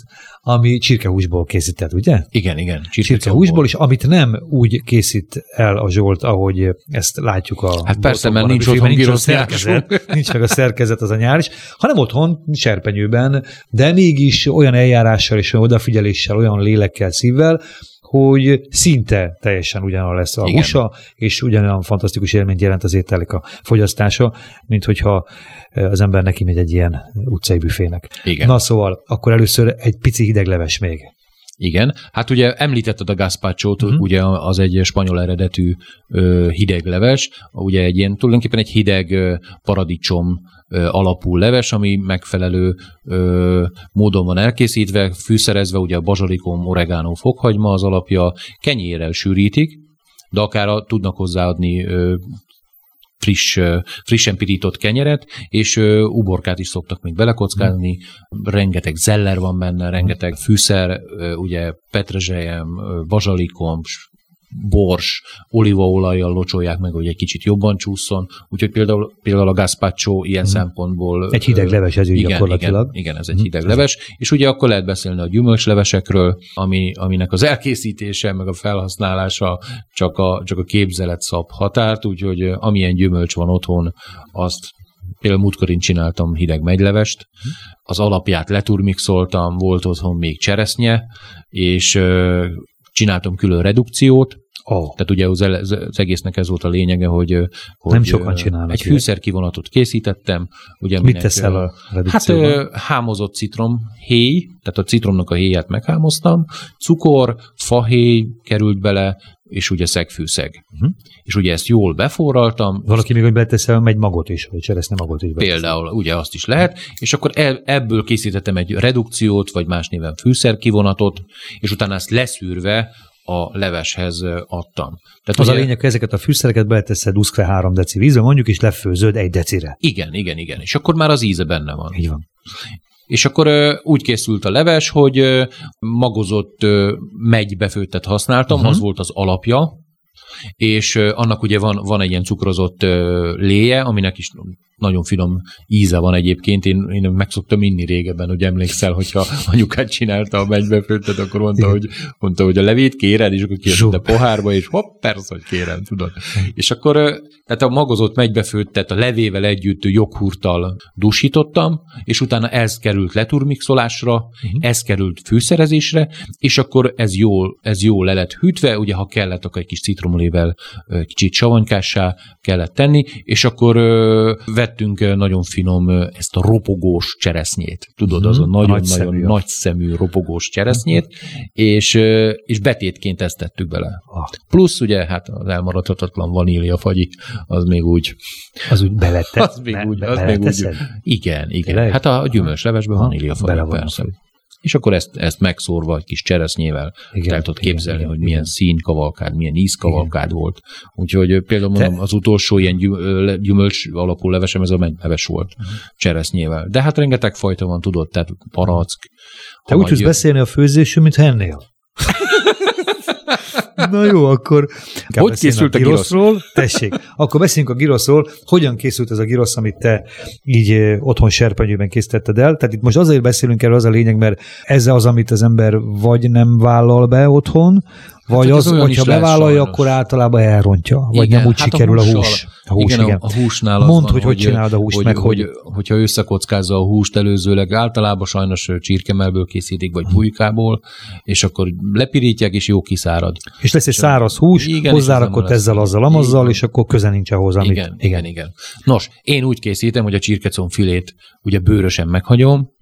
ami csirkehúsból készített, ugye? Igen, igen. Csirkehúsból, és amit nem úgy készít el a Zsolt, ahogy ezt látjuk a Hát persze, mert nincs otthon nincs, gyrosz szerkezet, nincs meg a szerkezet, az a nyár is, hanem otthon, serpenyőben, de mégis olyan eljárással és olyan odafigyeléssel, olyan lélekkel, szívvel, hogy szinte teljesen ugyanolyan lesz a Igen. húsa, és ugyanolyan fantasztikus élményt jelent az ételek a fogyasztása, mint hogyha az ember neki megy egy ilyen utcai büfének. Igen. Na szóval, akkor először egy pici hidegleves még. Igen, hát ugye említetted a gazpacho uh-huh. ugye az egy spanyol eredetű ö, hidegleves, ugye egy ilyen tulajdonképpen egy hideg ö, paradicsom ö, alapú leves, ami megfelelő ö, módon van elkészítve, fűszerezve, ugye a bazsalikom, oregano, fokhagyma az alapja, kenyérrel sűrítik, de akár a, tudnak hozzáadni ö, friss, frissen pirított kenyeret, és uborkát is szoktak még belekockázni, rengeteg zeller van benne, rengeteg fűszer, ugye petrezselyem, bazsalikom, bors, olívaolajjal locsolják meg, hogy egy kicsit jobban csúszson. Úgyhogy például, például a gazpacho ilyen mm. szempontból... Egy hideg leves ez igen, gyakorlatilag. Igen, igen, ez egy mm. hideg leves. És ugye akkor lehet beszélni a gyümölcslevesekről, ami, aminek az elkészítése, meg a felhasználása csak a, csak a képzelet szab határt, úgyhogy amilyen gyümölcs van otthon, azt Például múltkor én csináltam hideg megylevest, az alapját leturmixoltam, volt otthon még cseresznye, és csináltam külön redukciót, Oh. Tehát ugye az, az egésznek ez volt a lényege, hogy, hogy nem sokan csinálnak. Egy fűszerkivonatot készítettem. Ugye Mit teszel a Hát hámozott citrom, héj, tehát a citromnak a héját meghámoztam, cukor, fahéj került bele, és ugye szegfűszeg. Uh-huh. És ugye ezt jól beforraltam. Valaki még, hogy beteszel egy magot is, vagy cseresznye magot is. Például, ugye azt is lehet, és akkor ebből készítettem egy redukciót, vagy más néven fűszerkivonatot, és utána ezt leszűrve a leveshez adtam. Tehát az ugye, a lényeg, hogy ezeket a fűszereket beleteszed 23 deci vízbe, mondjuk, és lefőzöd egy decire. Igen, igen, igen. És akkor már az íze benne van. Így van. És akkor úgy készült a leves, hogy magozott megybefőttet használtam, uh-huh. az volt az alapja, és annak ugye van, van egy ilyen cukrozott léje, aminek is nagyon finom íze van egyébként. Én, én meg szoktam inni régebben, hogy emlékszel, hogyha anyukát csinálta a megybefőttet, akkor mondta, hogy, mondta, hogy a levét kéred, és akkor kérte pohárba, és hopp, persze, hogy kérem, tudod. És akkor tehát a magozott megybefőttet a levével együtt joghurttal dusítottam, és utána ez került leturmixolásra, uh-huh. ez került fűszerezésre, és akkor ez jól, ez jól le lett hűtve, ugye ha kellett, akkor egy kis citromolével kicsit savanykássá kellett tenni, és akkor vettünk nagyon finom ezt a ropogós cseresznyét. Tudod, az a nagyon-nagyon nagy, nagy szemű ropogós cseresznyét, mm-hmm. és, és betétként ezt tettük bele. Ah. Plusz ugye, hát az elmaradhatatlan vanília fagyi, az még úgy... Az úgy belette? [laughs] Az még úgy, az még úgy. Igen, igen. Tényleg? Hát a gyümölcslevesben vanília fagyi, persze és akkor ezt, ezt megszórva egy kis cseresznyével igen, el tudod képzelni, igen, hogy igen, milyen szín kavalkád, milyen íz kavalkád igen. volt. Úgyhogy például mondom, az utolsó ilyen gyümölcs alapú levesem, ez a leves volt uh-huh. cseresznyével. De hát rengeteg fajta van, tudod, tehát parack. Te úgy tudsz beszélni a főzésről, mint ennél. [laughs] Na jó, akkor... Hogy készült a, a giroszról? Tessék, akkor beszéljünk a giroszról. Hogyan készült ez a girosz, amit te így otthon serpenyőben készítetted el? Tehát itt most azért beszélünk erről, az a lényeg, mert ez az, amit az ember vagy nem vállal be otthon, vagy hát, az, az hogyha bevállalja, akkor általában elrontja, vagy igen, nem úgy hát sikerül a, hús. A hús igen, igen. A, a húsnál az Mondd, van, hogy hogy csinálod a húst, hogy, meg hogy, hogy, hogyha összekockázza a húst előzőleg, általában sajnos csirkemelből készítik, vagy pulykából, és akkor lepirítják, és jó kiszárad. És lesz egy száraz hús, igen, hozzárakott ezzel, azzal, amazzal, és akkor köze nincs ahhoz, amit... Igen, igen, igen. Nos, én úgy készítem, hogy a csirkecon filét ugye bőrösen meghagyom,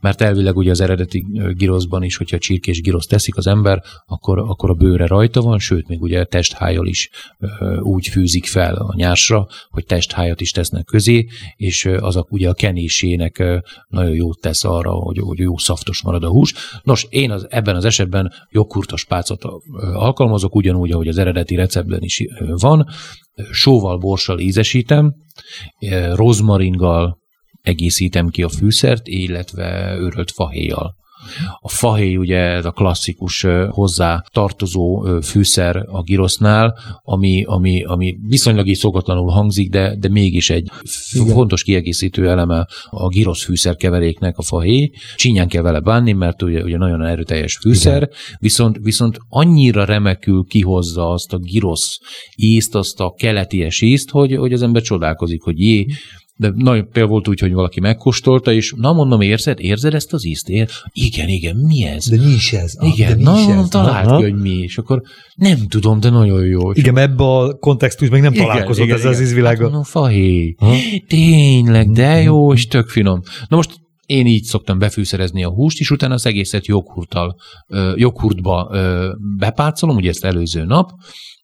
mert elvileg ugye az eredeti giroszban is, hogyha csirkés girosz teszik az ember, akkor, akkor a bőre rajta van, sőt, még ugye testhájjal is úgy fűzik fel a nyásra, hogy testhájat is tesznek közé, és az a, ugye a kenésének nagyon jót tesz arra, hogy, hogy jó szaftos marad a hús. Nos, én az, ebben az esetben jogkurtos pácot alkalmazok, ugyanúgy, ahogy az eredeti receptben is van, sóval, borssal ízesítem, rozmaringgal, egészítem ki a fűszert, illetve őrölt fahéjjal. A fahéj ugye ez a klasszikus hozzá tartozó fűszer a girosznál, ami, ami, ami viszonylag így szokatlanul hangzik, de, de mégis egy Igen. fontos kiegészítő eleme a girosz fűszerkeveréknek a fahéj. Csinyán kell vele bánni, mert ugye, ugye nagyon erőteljes fűszer, viszont, viszont annyira remekül kihozza azt a girosz ízt, azt a keleties ízt, hogy, hogy az ember csodálkozik, hogy jé, de nagyon például volt úgy, hogy valaki megkóstolta, és na mondom, érzed, érzed ezt az ízt? Ér? Igen, igen, mi ez? De mi is ez? Ah, igen, de mi na, is ez? talált ki, hogy mi, és akkor nem tudom, de nagyon jó. Igen, ebbe a kontextusban még nem igen, találkozott igen, ez igen. az ízvilága. Hát, no, fahé. Tényleg, de mhm. jó, és tök finom. Na most én így szoktam befűszerezni a húst, és utána az egészet joghurttal, joghurtba bepácolom, ugye ezt előző nap,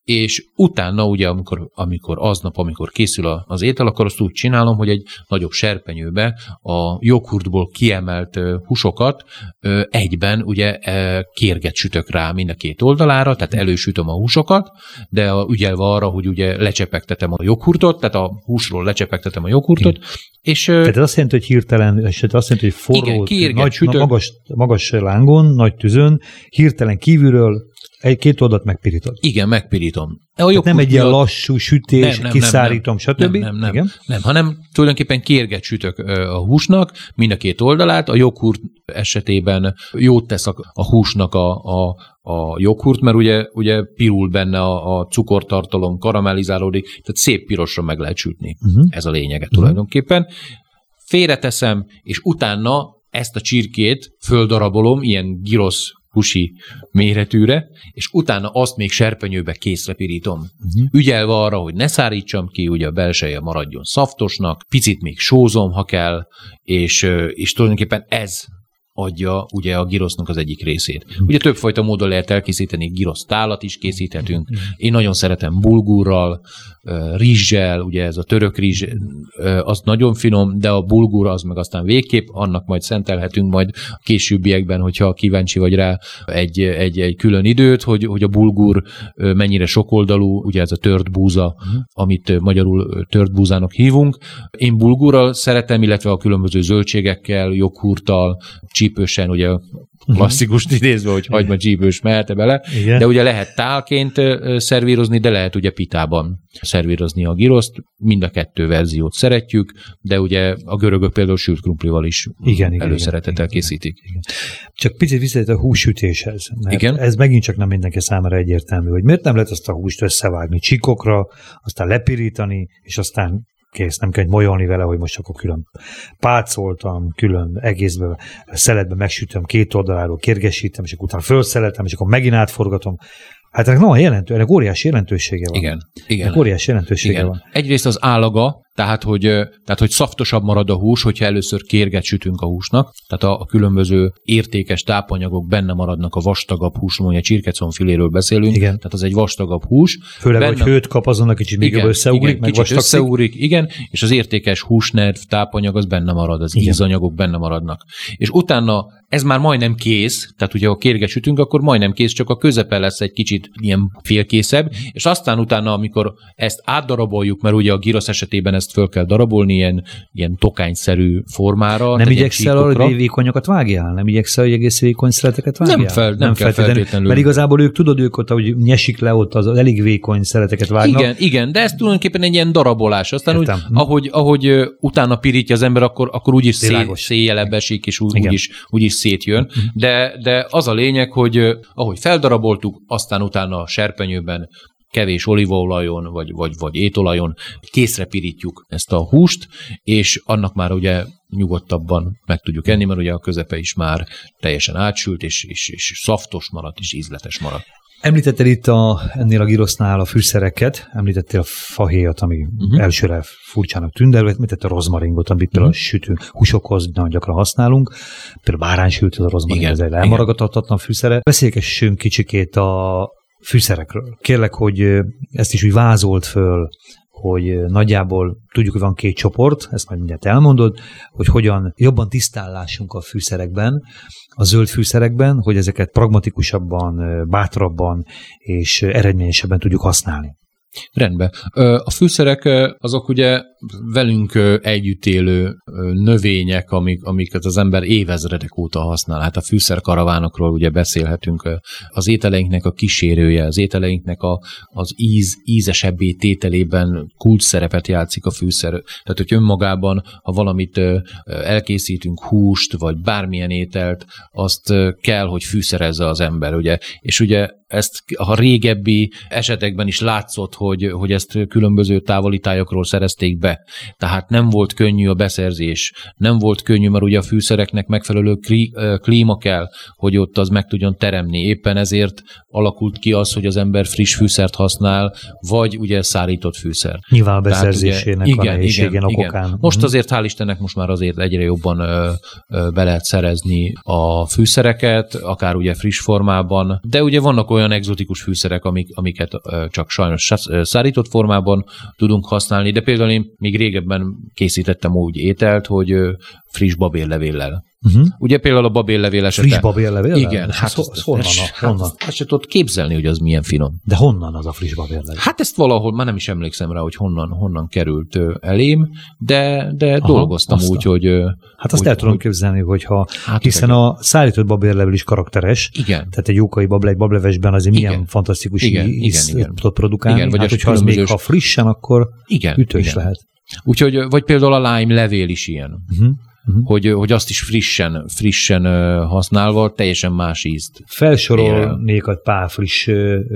és utána ugye, amikor, amikor aznap, amikor készül az étel, akkor azt úgy csinálom, hogy egy nagyobb serpenyőbe a joghurtból kiemelt húsokat egyben ugye kérget sütök rá mind a két oldalára, tehát elősütöm a húsokat, de a, ügyelve arra, hogy ugye lecsepegtetem a joghurtot, tehát a húsról lecsepegtetem a joghurtot, és, tehát ez azt jelenti, hogy hirtelen, és azt jelenti, hogy forró, igen, nagy, sütök. magas, magas lángon, nagy tüzön, hirtelen kívülről egy-két oldalt megpirított. Igen, megpirítom. A jobb nem egy ilyen lassú sütés, nem, nem, kiszárítom, nem, stb. Nem, nem, nem, Igen? nem, hanem tulajdonképpen kérget sütök a húsnak mind a két oldalát. A joghurt esetében jót tesz a, a húsnak a, a, a joghurt, mert ugye, ugye pirul benne a, a cukortartalom, karamellizálódik, tehát szép pirosra meg lehet sütni. Uh-huh. Ez a lényege uh-huh. tulajdonképpen. Félreteszem, és utána ezt a csirkét földarabolom, ilyen girosz husi méretűre, és utána azt még serpenyőbe készre pirítom. Uh-huh. Ügyelve arra, hogy ne szárítsam ki, ugye a belseje maradjon szaftosnak, picit még sózom, ha kell, és, és tulajdonképpen ez adja ugye a girosznak az egyik részét. Ugye többfajta módon lehet elkészíteni, girosz tálat is készíthetünk. Én nagyon szeretem bulgurral, rizssel, ugye ez a török rizs, az nagyon finom, de a bulgur az meg aztán végképp, annak majd szentelhetünk majd a későbbiekben, hogyha kíváncsi vagy rá egy, egy, egy külön időt, hogy, hogy a bulgur mennyire sokoldalú, ugye ez a tört búza, uh-huh. amit magyarul tört búzának hívunk. Én bulgurral szeretem, illetve a különböző zöldségekkel, joghurttal, csípősen, ugye Mhm. klasszikust [laughs] idézve, hogy hagyma csípős mehelte bele, Igen. de ugye lehet tálként szervírozni, de lehet ugye pitában szervírozni a giroszt, mind a kettő verziót szeretjük, de ugye a görögök például sült krumplival is igen, előszeretettel készítik. Igen. Csak picit visszajött a hússütéshez, mert igen? ez megint csak nem mindenki számára egyértelmű, hogy miért nem lehet ezt a húst összevágni csikokra, aztán lepirítani, és aztán kész, nem kell molyolni vele, hogy most akkor külön pácoltam, külön egészbe, szeletbe megsütöm két oldaláról, kérgesítem, és akkor utána fölszeletem, és akkor megint átforgatom. Hát ennek van jelentő, ennek óriási jelentősége van. Igen. igen. Ennek óriási jelentősége igen. van. Egyrészt az állaga, tehát hogy, tehát, hogy szaftosabb marad a hús, hogyha először kérget sütünk a húsnak, tehát a, a különböző értékes tápanyagok benne maradnak a vastagabb hús, mondja a filéről beszélünk, igen. tehát az egy vastagabb hús. Főleg, benne, hogy hőt kap, azon a kicsit még igen, összeugrik, igen, meg kicsit összeugrik, igen, és az értékes húsnerv tápanyag az benne marad, az igen. ízanyagok benne maradnak. És utána ez már majdnem kész, tehát ugye ha kérget sütünk, akkor majdnem kész, csak a közepe lesz egy kicsit ilyen félkészebb, és aztán utána, amikor ezt átdaraboljuk, mert ugye a gyrosz esetében ez azt föl kell darabolni ilyen, ilyen tokányszerű formára. Nem igyekszel hogy vékonyakat vágjál? Nem igyekszel, hogy egész vékony szeleteket vágjál? Nem, fel, nem, nem kell feltétlenül. feltétlenül. Mert igazából ők tudod, ők ott, hogy nyesik le ott az elég vékony szeleteket vágnak. Igen, igen, de ez tulajdonképpen egy ilyen darabolás. Aztán úgy, ahogy, ahogy utána pirítja az ember, akkor, akkor úgyis szé, széjelebb esik, és úgy, úgyis, úgyis szétjön. Mhm. De, de az a lényeg, hogy ahogy feldaraboltuk, aztán utána a serpenyőben kevés olívaolajon, vagy, vagy, vagy étolajon készre pirítjuk ezt a húst, és annak már ugye nyugodtabban meg tudjuk enni, mert ugye a közepe is már teljesen átsült, és, és, és szaftos maradt, és ízletes maradt. Említetted itt a, ennél a girosznál a fűszereket, említettél a fahéjat, ami uh-huh. elsőre furcsának tűnt, de említette a rozmaringot, amit például uh-huh. sütő húsokhoz nagyon gyakran használunk. Például báránysült a rozmarin, ez egy elmaragadhatatlan fűszere. Beszélgessünk kicsikét a fűszerekről. Kérlek, hogy ezt is úgy vázolt föl, hogy nagyjából tudjuk, hogy van két csoport, ezt majd mindjárt elmondod, hogy hogyan jobban tisztállásunk a fűszerekben, a zöld fűszerekben, hogy ezeket pragmatikusabban, bátrabban és eredményesebben tudjuk használni. Rendben. A fűszerek azok ugye velünk együtt élő növények, amik, amiket az ember évezredek óta használ. Hát a fűszerkaravánokról ugye beszélhetünk. Az ételeinknek a kísérője, az ételeinknek a, az íz, ízesebbé tételében kulcs szerepet játszik a fűszer. Tehát, hogy önmagában, ha valamit elkészítünk, húst, vagy bármilyen ételt, azt kell, hogy fűszerezze az ember, ugye. És ugye ezt a régebbi esetekben is látszott, hogy, hogy ezt különböző távoli tájakról szerezték be. Tehát nem volt könnyű a beszerzés, nem volt könnyű, mert ugye a fűszereknek megfelelő klíma kell, hogy ott az meg tudjon teremni. Éppen ezért alakult ki az, hogy az ember friss fűszert használ, vagy ugye szárított fűszer. Nyilván a beszerzésének ugye, igen, a igen, igen, okokán. Igen. Most mhm. azért hál' Istennek most már azért egyre jobban ö, ö, be lehet szerezni a fűszereket, akár ugye friss formában, de ugye vannak olyan egzotikus fűszerek, amik, amiket csak sajnos szárított formában tudunk használni, de például én még régebben készítettem úgy ételt, hogy friss babérlevéllel. Uh-huh. Ugye például a babérlevél esete. Friss babérlevél? Igen. Hát, hát az, honnan? Hát, honnan? Hát, se tudod képzelni, hogy az milyen finom. De honnan az a friss babérlevél? Hát ezt valahol, már nem is emlékszem rá, hogy honnan, honnan került elém, de, de Aha, dolgoztam aztán. úgy, hogy... Hát azt úgy, el tudom hogy, képzelni, hogyha, hát hiszen a szállított babérlevél is karakteres. Igen. Tehát egy jókai babla, egy bablevesben azért igen. milyen fantasztikus igen, íz igen, igen. tud produkálni. Igen, vagy hát, hogyha az még ha frissen, akkor igen, ütős igen. lehet. Úgyhogy, vagy például a lime levél is ilyen. Uh-huh uh-huh. hogy, hogy azt is frissen, frissen használva teljesen más ízt. Felsorolnék a pár friss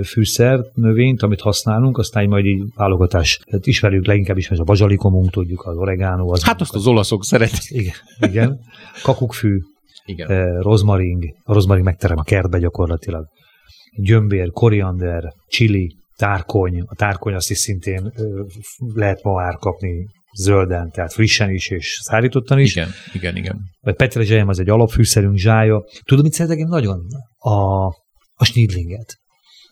fűszer növényt, amit használunk, aztán majd így válogatás. Tehát ismerjük leginkább is, a bazsalikomunk, tudjuk, az oregano. Az hát azt az olaszok szeretik. Igen, igen. Kakukkfű, igen. rozmaring, a rozmaring megterem a kertbe gyakorlatilag. Gyömbér, koriander, chili, tárkony. A tárkony azt is szintén lehet ma már kapni zölden, tehát frissen is és szárítottan is. Igen, igen, igen. Vagy petrezselyem az egy alapfűszerünk, zsája. Tudom, mit szeretek én nagyon? A, a snidlinget.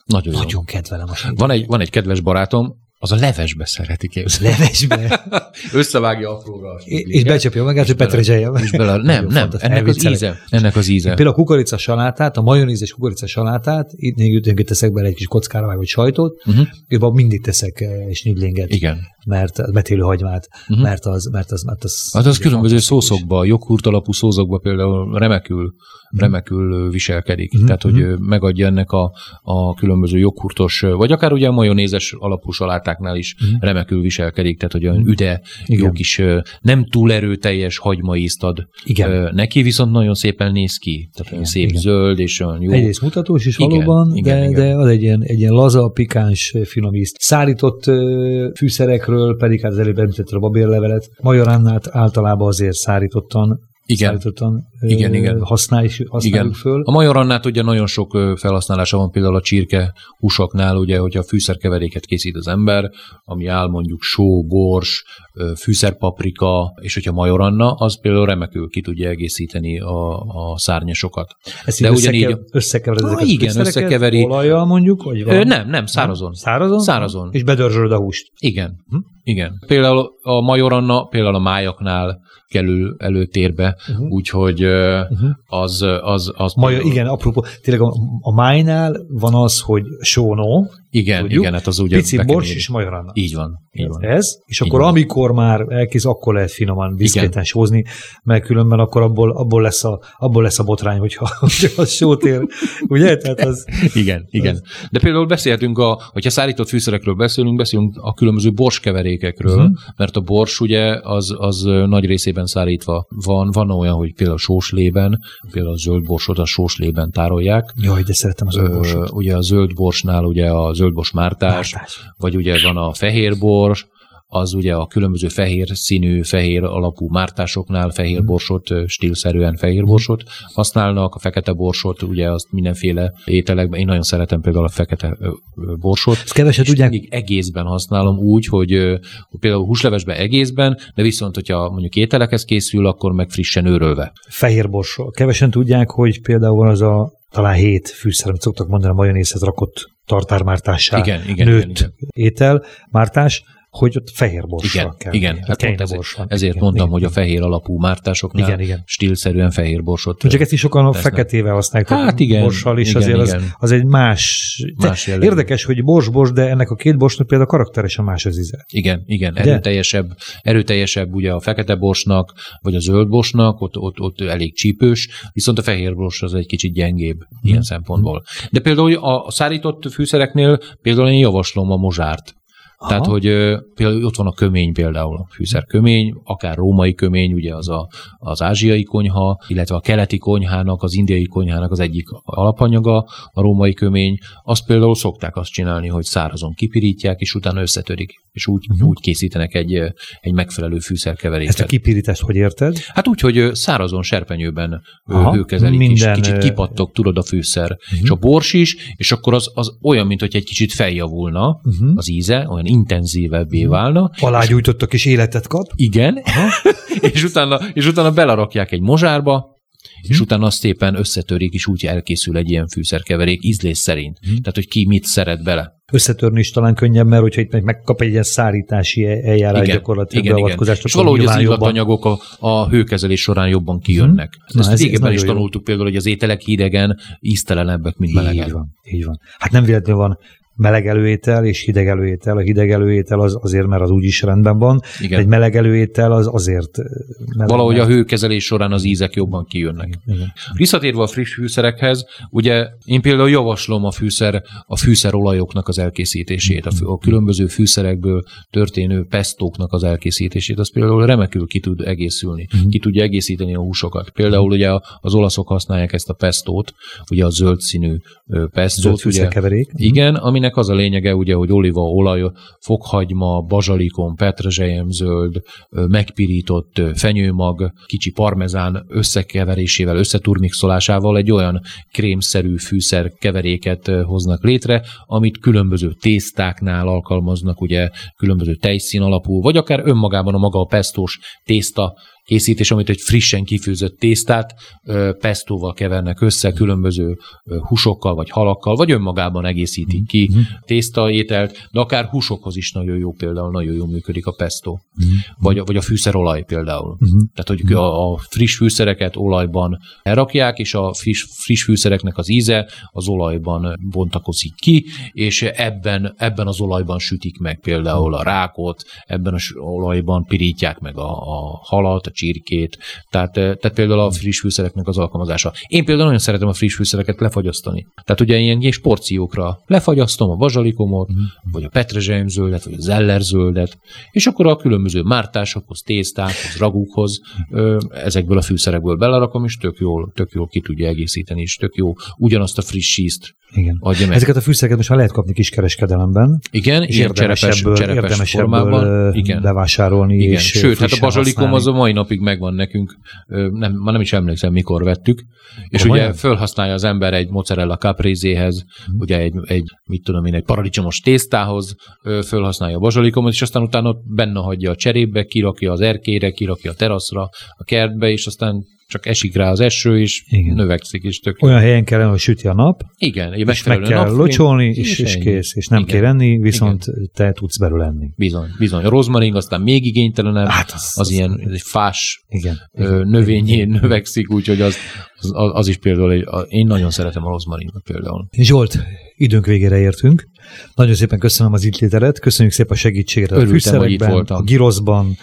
Nagyon, nagyon kedvelem a snidlinget. Van egy, van egy kedves barátom, az a levesbe szereti képzelni. Levesbe? [laughs] Összevágja apróra. És becsapja magát, hogy petrezselje. És bele, nem, nem, ennek az íze. Ennek az íze. Például a kukorica salátát, a majonézes kukorica salátát, itt még teszek bele egy kis kockára vagy sajtot, uh-huh. és mindig teszek eh, snidlinget. Igen mert betélő hagymát, uh-huh. mert az, mert az, mert az Hát az különböző szószokba, joghurt alapú szószokba például remekül, uh-huh. remekül viselkedik. Uh-huh. Tehát, hogy megadja ennek a, a különböző joghurtos, vagy akár ugye a majonézes alapú salátáknál is uh-huh. remekül viselkedik, tehát, hogy olyan üde, Igen. jó kis, nem túl erőteljes hagyma ízt ad Igen. neki, viszont nagyon szépen néz ki. Tehát Igen. szép Igen. zöld, és olyan jó. Egyrészt mutatós is igen, valóban, igen, de, igen. de az egy ilyen, egy ilyen laza, pikáns, finom ízt. Szárított fűszerekről pedig hát az előbb említette a babérlevelet. Majorannát általában azért szárítottan igen. Szállítottan igen, igen. Használjuk, használjuk igen. föl. A majorannát ugye nagyon sok felhasználása van, például a csirke húsoknál, ugye, hogyha fűszerkeveréket készít az ember, ami áll mondjuk só, bors, fűszerpaprika, és hogyha majoranna, az például remekül ki tudja egészíteni a, a szárnyasokat. Ezt De ugyanígy... Összekevered ezeket ah, igen, összekeveri. Olajjal mondjuk? Vagy Ö, nem, nem, szárazon. Szárazon? Szárazon. És bedörzsölöd a húst. Igen. Hm? Igen. Például a majoranna, például a májaknál kerül előtérbe, uh-huh. úgyhogy uh-huh. az... az, az Maja, igen, apropó, tényleg a, a májnál van az, hogy sónó, Igen, tudjuk. igen, hát az ugye Pici bors és majoranna. Így van, így van. Ez, és Így akkor van. amikor már elkész, akkor lehet finoman, diszkréten sózni, mert különben akkor abból, abból, lesz a, abból lesz a botrány, hogyha, [laughs] hogyha az sót ér. Ugye? Tehát az, Igen, igen. De például beszélhetünk, a, hogyha szárított fűszerekről beszélünk, beszélünk a különböző borskeverékekről, uh-huh. mert a bors ugye az, az nagy részében szárítva van. Van olyan, hogy például sóslében, például a zöld borsot a sóslében tárolják. jaj, de szeretem az Ö, borsot. ugye a zöld borsnál ugye a zöldbors mártás, Mártás. vagy ugye van a fehér bors, az ugye a különböző fehér színű, fehér alapú mártásoknál fehér borsot, ö, stílszerűen fehér borsot használnak, a fekete borsot, ugye azt mindenféle ételekben, én nagyon szeretem például a fekete borsot, Ezt keveset tudják, mindig egészben használom úgy, hogy, például húslevesben egészben, de viszont, hogyha mondjuk ételekhez készül, akkor meg frissen őrölve. fehér borsról. Kevesen tudják, hogy például van az a talán hét fűszer, amit szoktak mondani, a majonézhez rakott tartármártássá Igen, igen, nőtt igen, igen. étel, mártás, hogy ott fehér borsra Igen, kell. igen, hát Kejne pont ezért, bors van. ezért Igen, mondtam, igen. hogy a fehér alapú mártásoknál Igen, igen. stílszerűen fehér borsot. Csak ezt is sokan a feketével használják, Hát igen, borssal, és igen, azért igen. Az, az egy más... Más jellegű. Érdekes, hogy bors-bors, de ennek a két borsnak például karakteresen más az íze. Igen, igen, erőteljesebb, erőteljesebb ugye a fekete borsnak, vagy a zöld borsnak, ott, ott, ott elég csípős, viszont a fehér bors az egy kicsit gyengébb Mhm. ilyen szempontból. De például a a szárított fűszereknél például én javaslom a mozsárt. Aha. Tehát, hogy például ott van a kömény például, a fűszerkömény, akár római kömény, ugye az a, az ázsiai konyha, illetve a keleti konyhának, az indiai konyhának az egyik alapanyaga, a római kömény. Azt például szokták azt csinálni, hogy szárazon kipirítják, és utána összetörik, és úgy, uh-huh. úgy készítenek egy, egy megfelelő Ezt a kipirítást hogy érted? Hát úgy, hogy szárazon serpenyőben Aha, hőkezelik, minden, és kicsit kipattog, tudod, a fűszer. Mhm. És a bors is, és akkor az, az olyan, mint hogy egy kicsit feljavulna, Uh-huh. az íze, olyan intenzívebbé Mhm. válna. Alágyújtottak és életet kap. Igen, [laughs] és utána, és utána belerakják egy mozsárba, és Mhm. utána azt szépen összetörik, és úgy elkészül egy ilyen fűszerkeverék ízlés szerint. Mhm. Tehát, hogy ki mit szeret bele. Összetörni is talán könnyebb, mert hogyha itt meg- megkap egy ilyen szárítási eljárás Igen, gyakorlatilag igen, igen. beavatkozást, És akkor valahogy az illatanyagok a, a hőkezelés során jobban kijönnek. Mhm. Na, Ezt ez- ez régebben is nagyon jó. tanultuk például, hogy az ételek hidegen íztelenebbek, mint Így melegen. van, így van. Hát nem véletlenül van meleg előétel és hideg előétel. A hideg előétel az azért, mert az úgyis rendben van. Igen. Egy meleg előétel az azért meleg. Valahogy a mert- hőkezelés során az ízek jobban kijönnek. Igen. Visszatérve a friss fűszerekhez, ugye én például javaslom a fűszer, a fűszerolajoknak az elkészítését, a, fű, a különböző fűszerekből történő pestóknak az elkészítését, az például remekül ki tud egészülni, Mhm. ki tudja egészíteni a húsokat. Például ugye az olaszok használják ezt a pestót, ugye a zöld színű ö, Zöld pestót, ugye, fűszerkeverék. igen, aminek az a lényege, ugye, hogy olívaolaj, fokhagyma, bazsalikon, petrezselyemzöld, ö, megpirított fenyőmag, kicsi parmezán összekeverésével, összeturmixolásával egy olyan krémszerű fűszer keveréket hoznak létre, amit különböző tésztáknál alkalmaznak, ugye különböző tejszín alapú, vagy akár önmagában a maga a pestos tészta készítés, amit egy frissen kifőzött tésztát pestóval kevernek össze, különböző húsokkal vagy halakkal, vagy önmagában egészítik ki tésztaételt, de akár húsokhoz is nagyon jó például, nagyon jó működik a pesto, vagy, a- vagy a fűszerolaj például. Uh-huh. Tehát, hogy a, a friss fűszereket olajban elrakják, és a friss, friss fűszereknek az íze az olajban bontakozik ki, és ebben, ebben az olajban sütik meg például a rákot, ebben az olajban pirítják meg a, a halat, a csirkét, tehát, eh, tehát például a friss fűszereknek az alkalmazása. Én például nagyon szeretem a friss fűszereket lefagyasztani. Tehát ugye ilyen kis porciókra lefagyasztom a bazsalikomot, Mhm. vagy a petrezselyemzöldet, vagy a zellerzöldet, és akkor a különböző mártásokhoz, tésztákhoz, ragúkhoz ezekből a fűszerekből belerakom, és tök jól, tök jól ki tudja egészíteni, és tök jó ugyanazt a friss ízt Igen. adja meg. Ezeket a fűszereket most már lehet kapni kiskereskedelemben, Igen, és ilyen cserepes, cserepes formában. Igen. bevásárolni Igen. és Sőt, hát a bazsalikom használni. az a mai napig megvan nekünk, nem, már nem is emlékszem, mikor vettük, és Komolyan? ugye fölhasználja az ember egy mozzarella caprese-hez, Mhm. ugye egy, egy, mit tudom én, egy paradicsomos tésztához, fölhasználja a bazsalikomot, és aztán utána benne hagyja a cserébe, kirakja az erkére, kirakja a teraszra, a kertbe, és aztán csak esik rá az eső, és Igen. növekszik is tök. Olyan helyen kell, hogy süti a nap, Igen, és meg kell locsolni, és, és kész. És nem Igen. kell enni, viszont te tudsz belőle enni. Bizony, bizony. A rozmaring aztán még igénytelenebb, Hát az- az, az- ilyen egy fás Igen. növényé növekszik, úgyhogy az, az, az is például, egy, a, én nagyon szeretem a rozmarinot például. Zsolt, időnk végére értünk. Nagyon szépen köszönöm az itt lételet, köszönjük szépen a segítségre a Örültem, itt fűszerekben, a giroszban,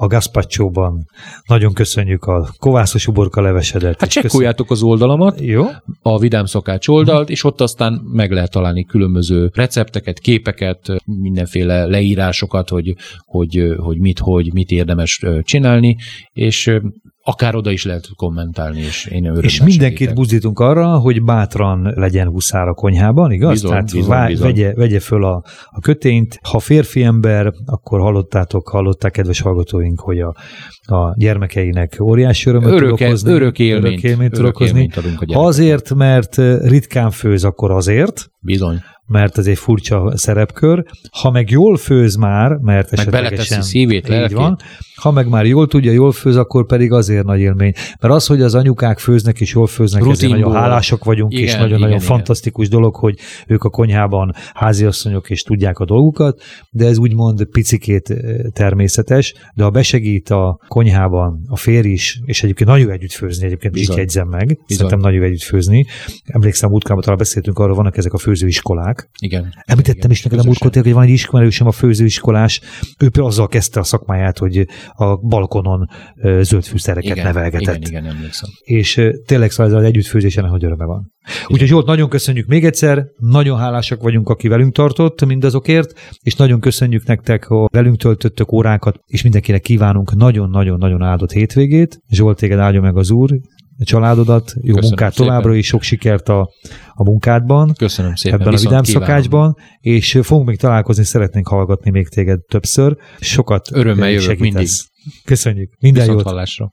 a gazpacsóban. Nagyon köszönjük a kovászos uborka levesedet. Hát csekkoljátok az oldalamat, Jó? a Vidám Szakács oldalt, és ott aztán meg lehet találni különböző recepteket, képeket, mindenféle leírásokat, hogy, hogy, hogy mit, hogy, mit érdemes csinálni, és akár oda is lehet kommentálni, és én örömmel És mindenkit segítek. buzdítunk arra, hogy bátran legyen huszár a konyhában, igaz? Bizony, Tehát bizony, vá- bizony. Vegye, vegye föl a, a kötényt. Ha férfi ember, akkor hallottátok, hallották, kedves hallgatóink, hogy a, a gyermekeinek óriási örömet tud Örök, okozni. örök élményt, örök élményt tud örök okozni. élményt adunk a Ha azért, mert ritkán főz, akkor azért, Bizony. Mert ez egy furcsa szerepkör. Ha meg jól főz már, mert Meg esetlegesen szívét, így lelkét. van, ha meg már jól tudja, jól főz, akkor pedig azért nagy élmény. Mert az, hogy az anyukák főznek és jól főznek, ezért Rutinból. nagyon hálásak vagyunk, és Igen, nagyon-nagyon igen, igen. fantasztikus dolog, hogy ők a konyhában háziasszonyok és tudják a dolgukat, de ez úgymond picikét eh, természetes, de ha besegít a konyhában a férj is, és egyébként nagyon együtt főzni, egyébként Bizony. jegyzem meg, szerintem nagyon együtt főzni. Emlékszem, múltkában talán beszéltünk arról, vannak ezek a főzőiskolák, Igen. Említettem Igen, is neked a múltkor, hogy van egy ismerősöm, a főzőiskolás, ő például azzal kezdte a szakmáját, hogy a balkonon ö, zöld fűszereket Igen, nevelgetett. igen, igen, emlékszem. És tényleg szóval ez az együttfőzésen, hogy öröme van. Úgyhogy Zsolt, nagyon köszönjük még egyszer, nagyon hálásak vagyunk, aki velünk tartott mindazokért, és nagyon köszönjük nektek, hogy velünk töltöttök órákat, és mindenkinek kívánunk nagyon-nagyon-nagyon áldott hétvégét. Zsolt, téged áldja meg az Úr, a családodat, jó Köszönöm munkát szépen. továbbra is, sok sikert a, a munkádban Köszönöm szépen. ebben a vidám kívánom. szakácsban, és fogunk még találkozni, szeretnénk hallgatni még téged többször. Sokat Örömmel jövök segítesz. mindig. Köszönjük. Minden Viszont jót. hallásra.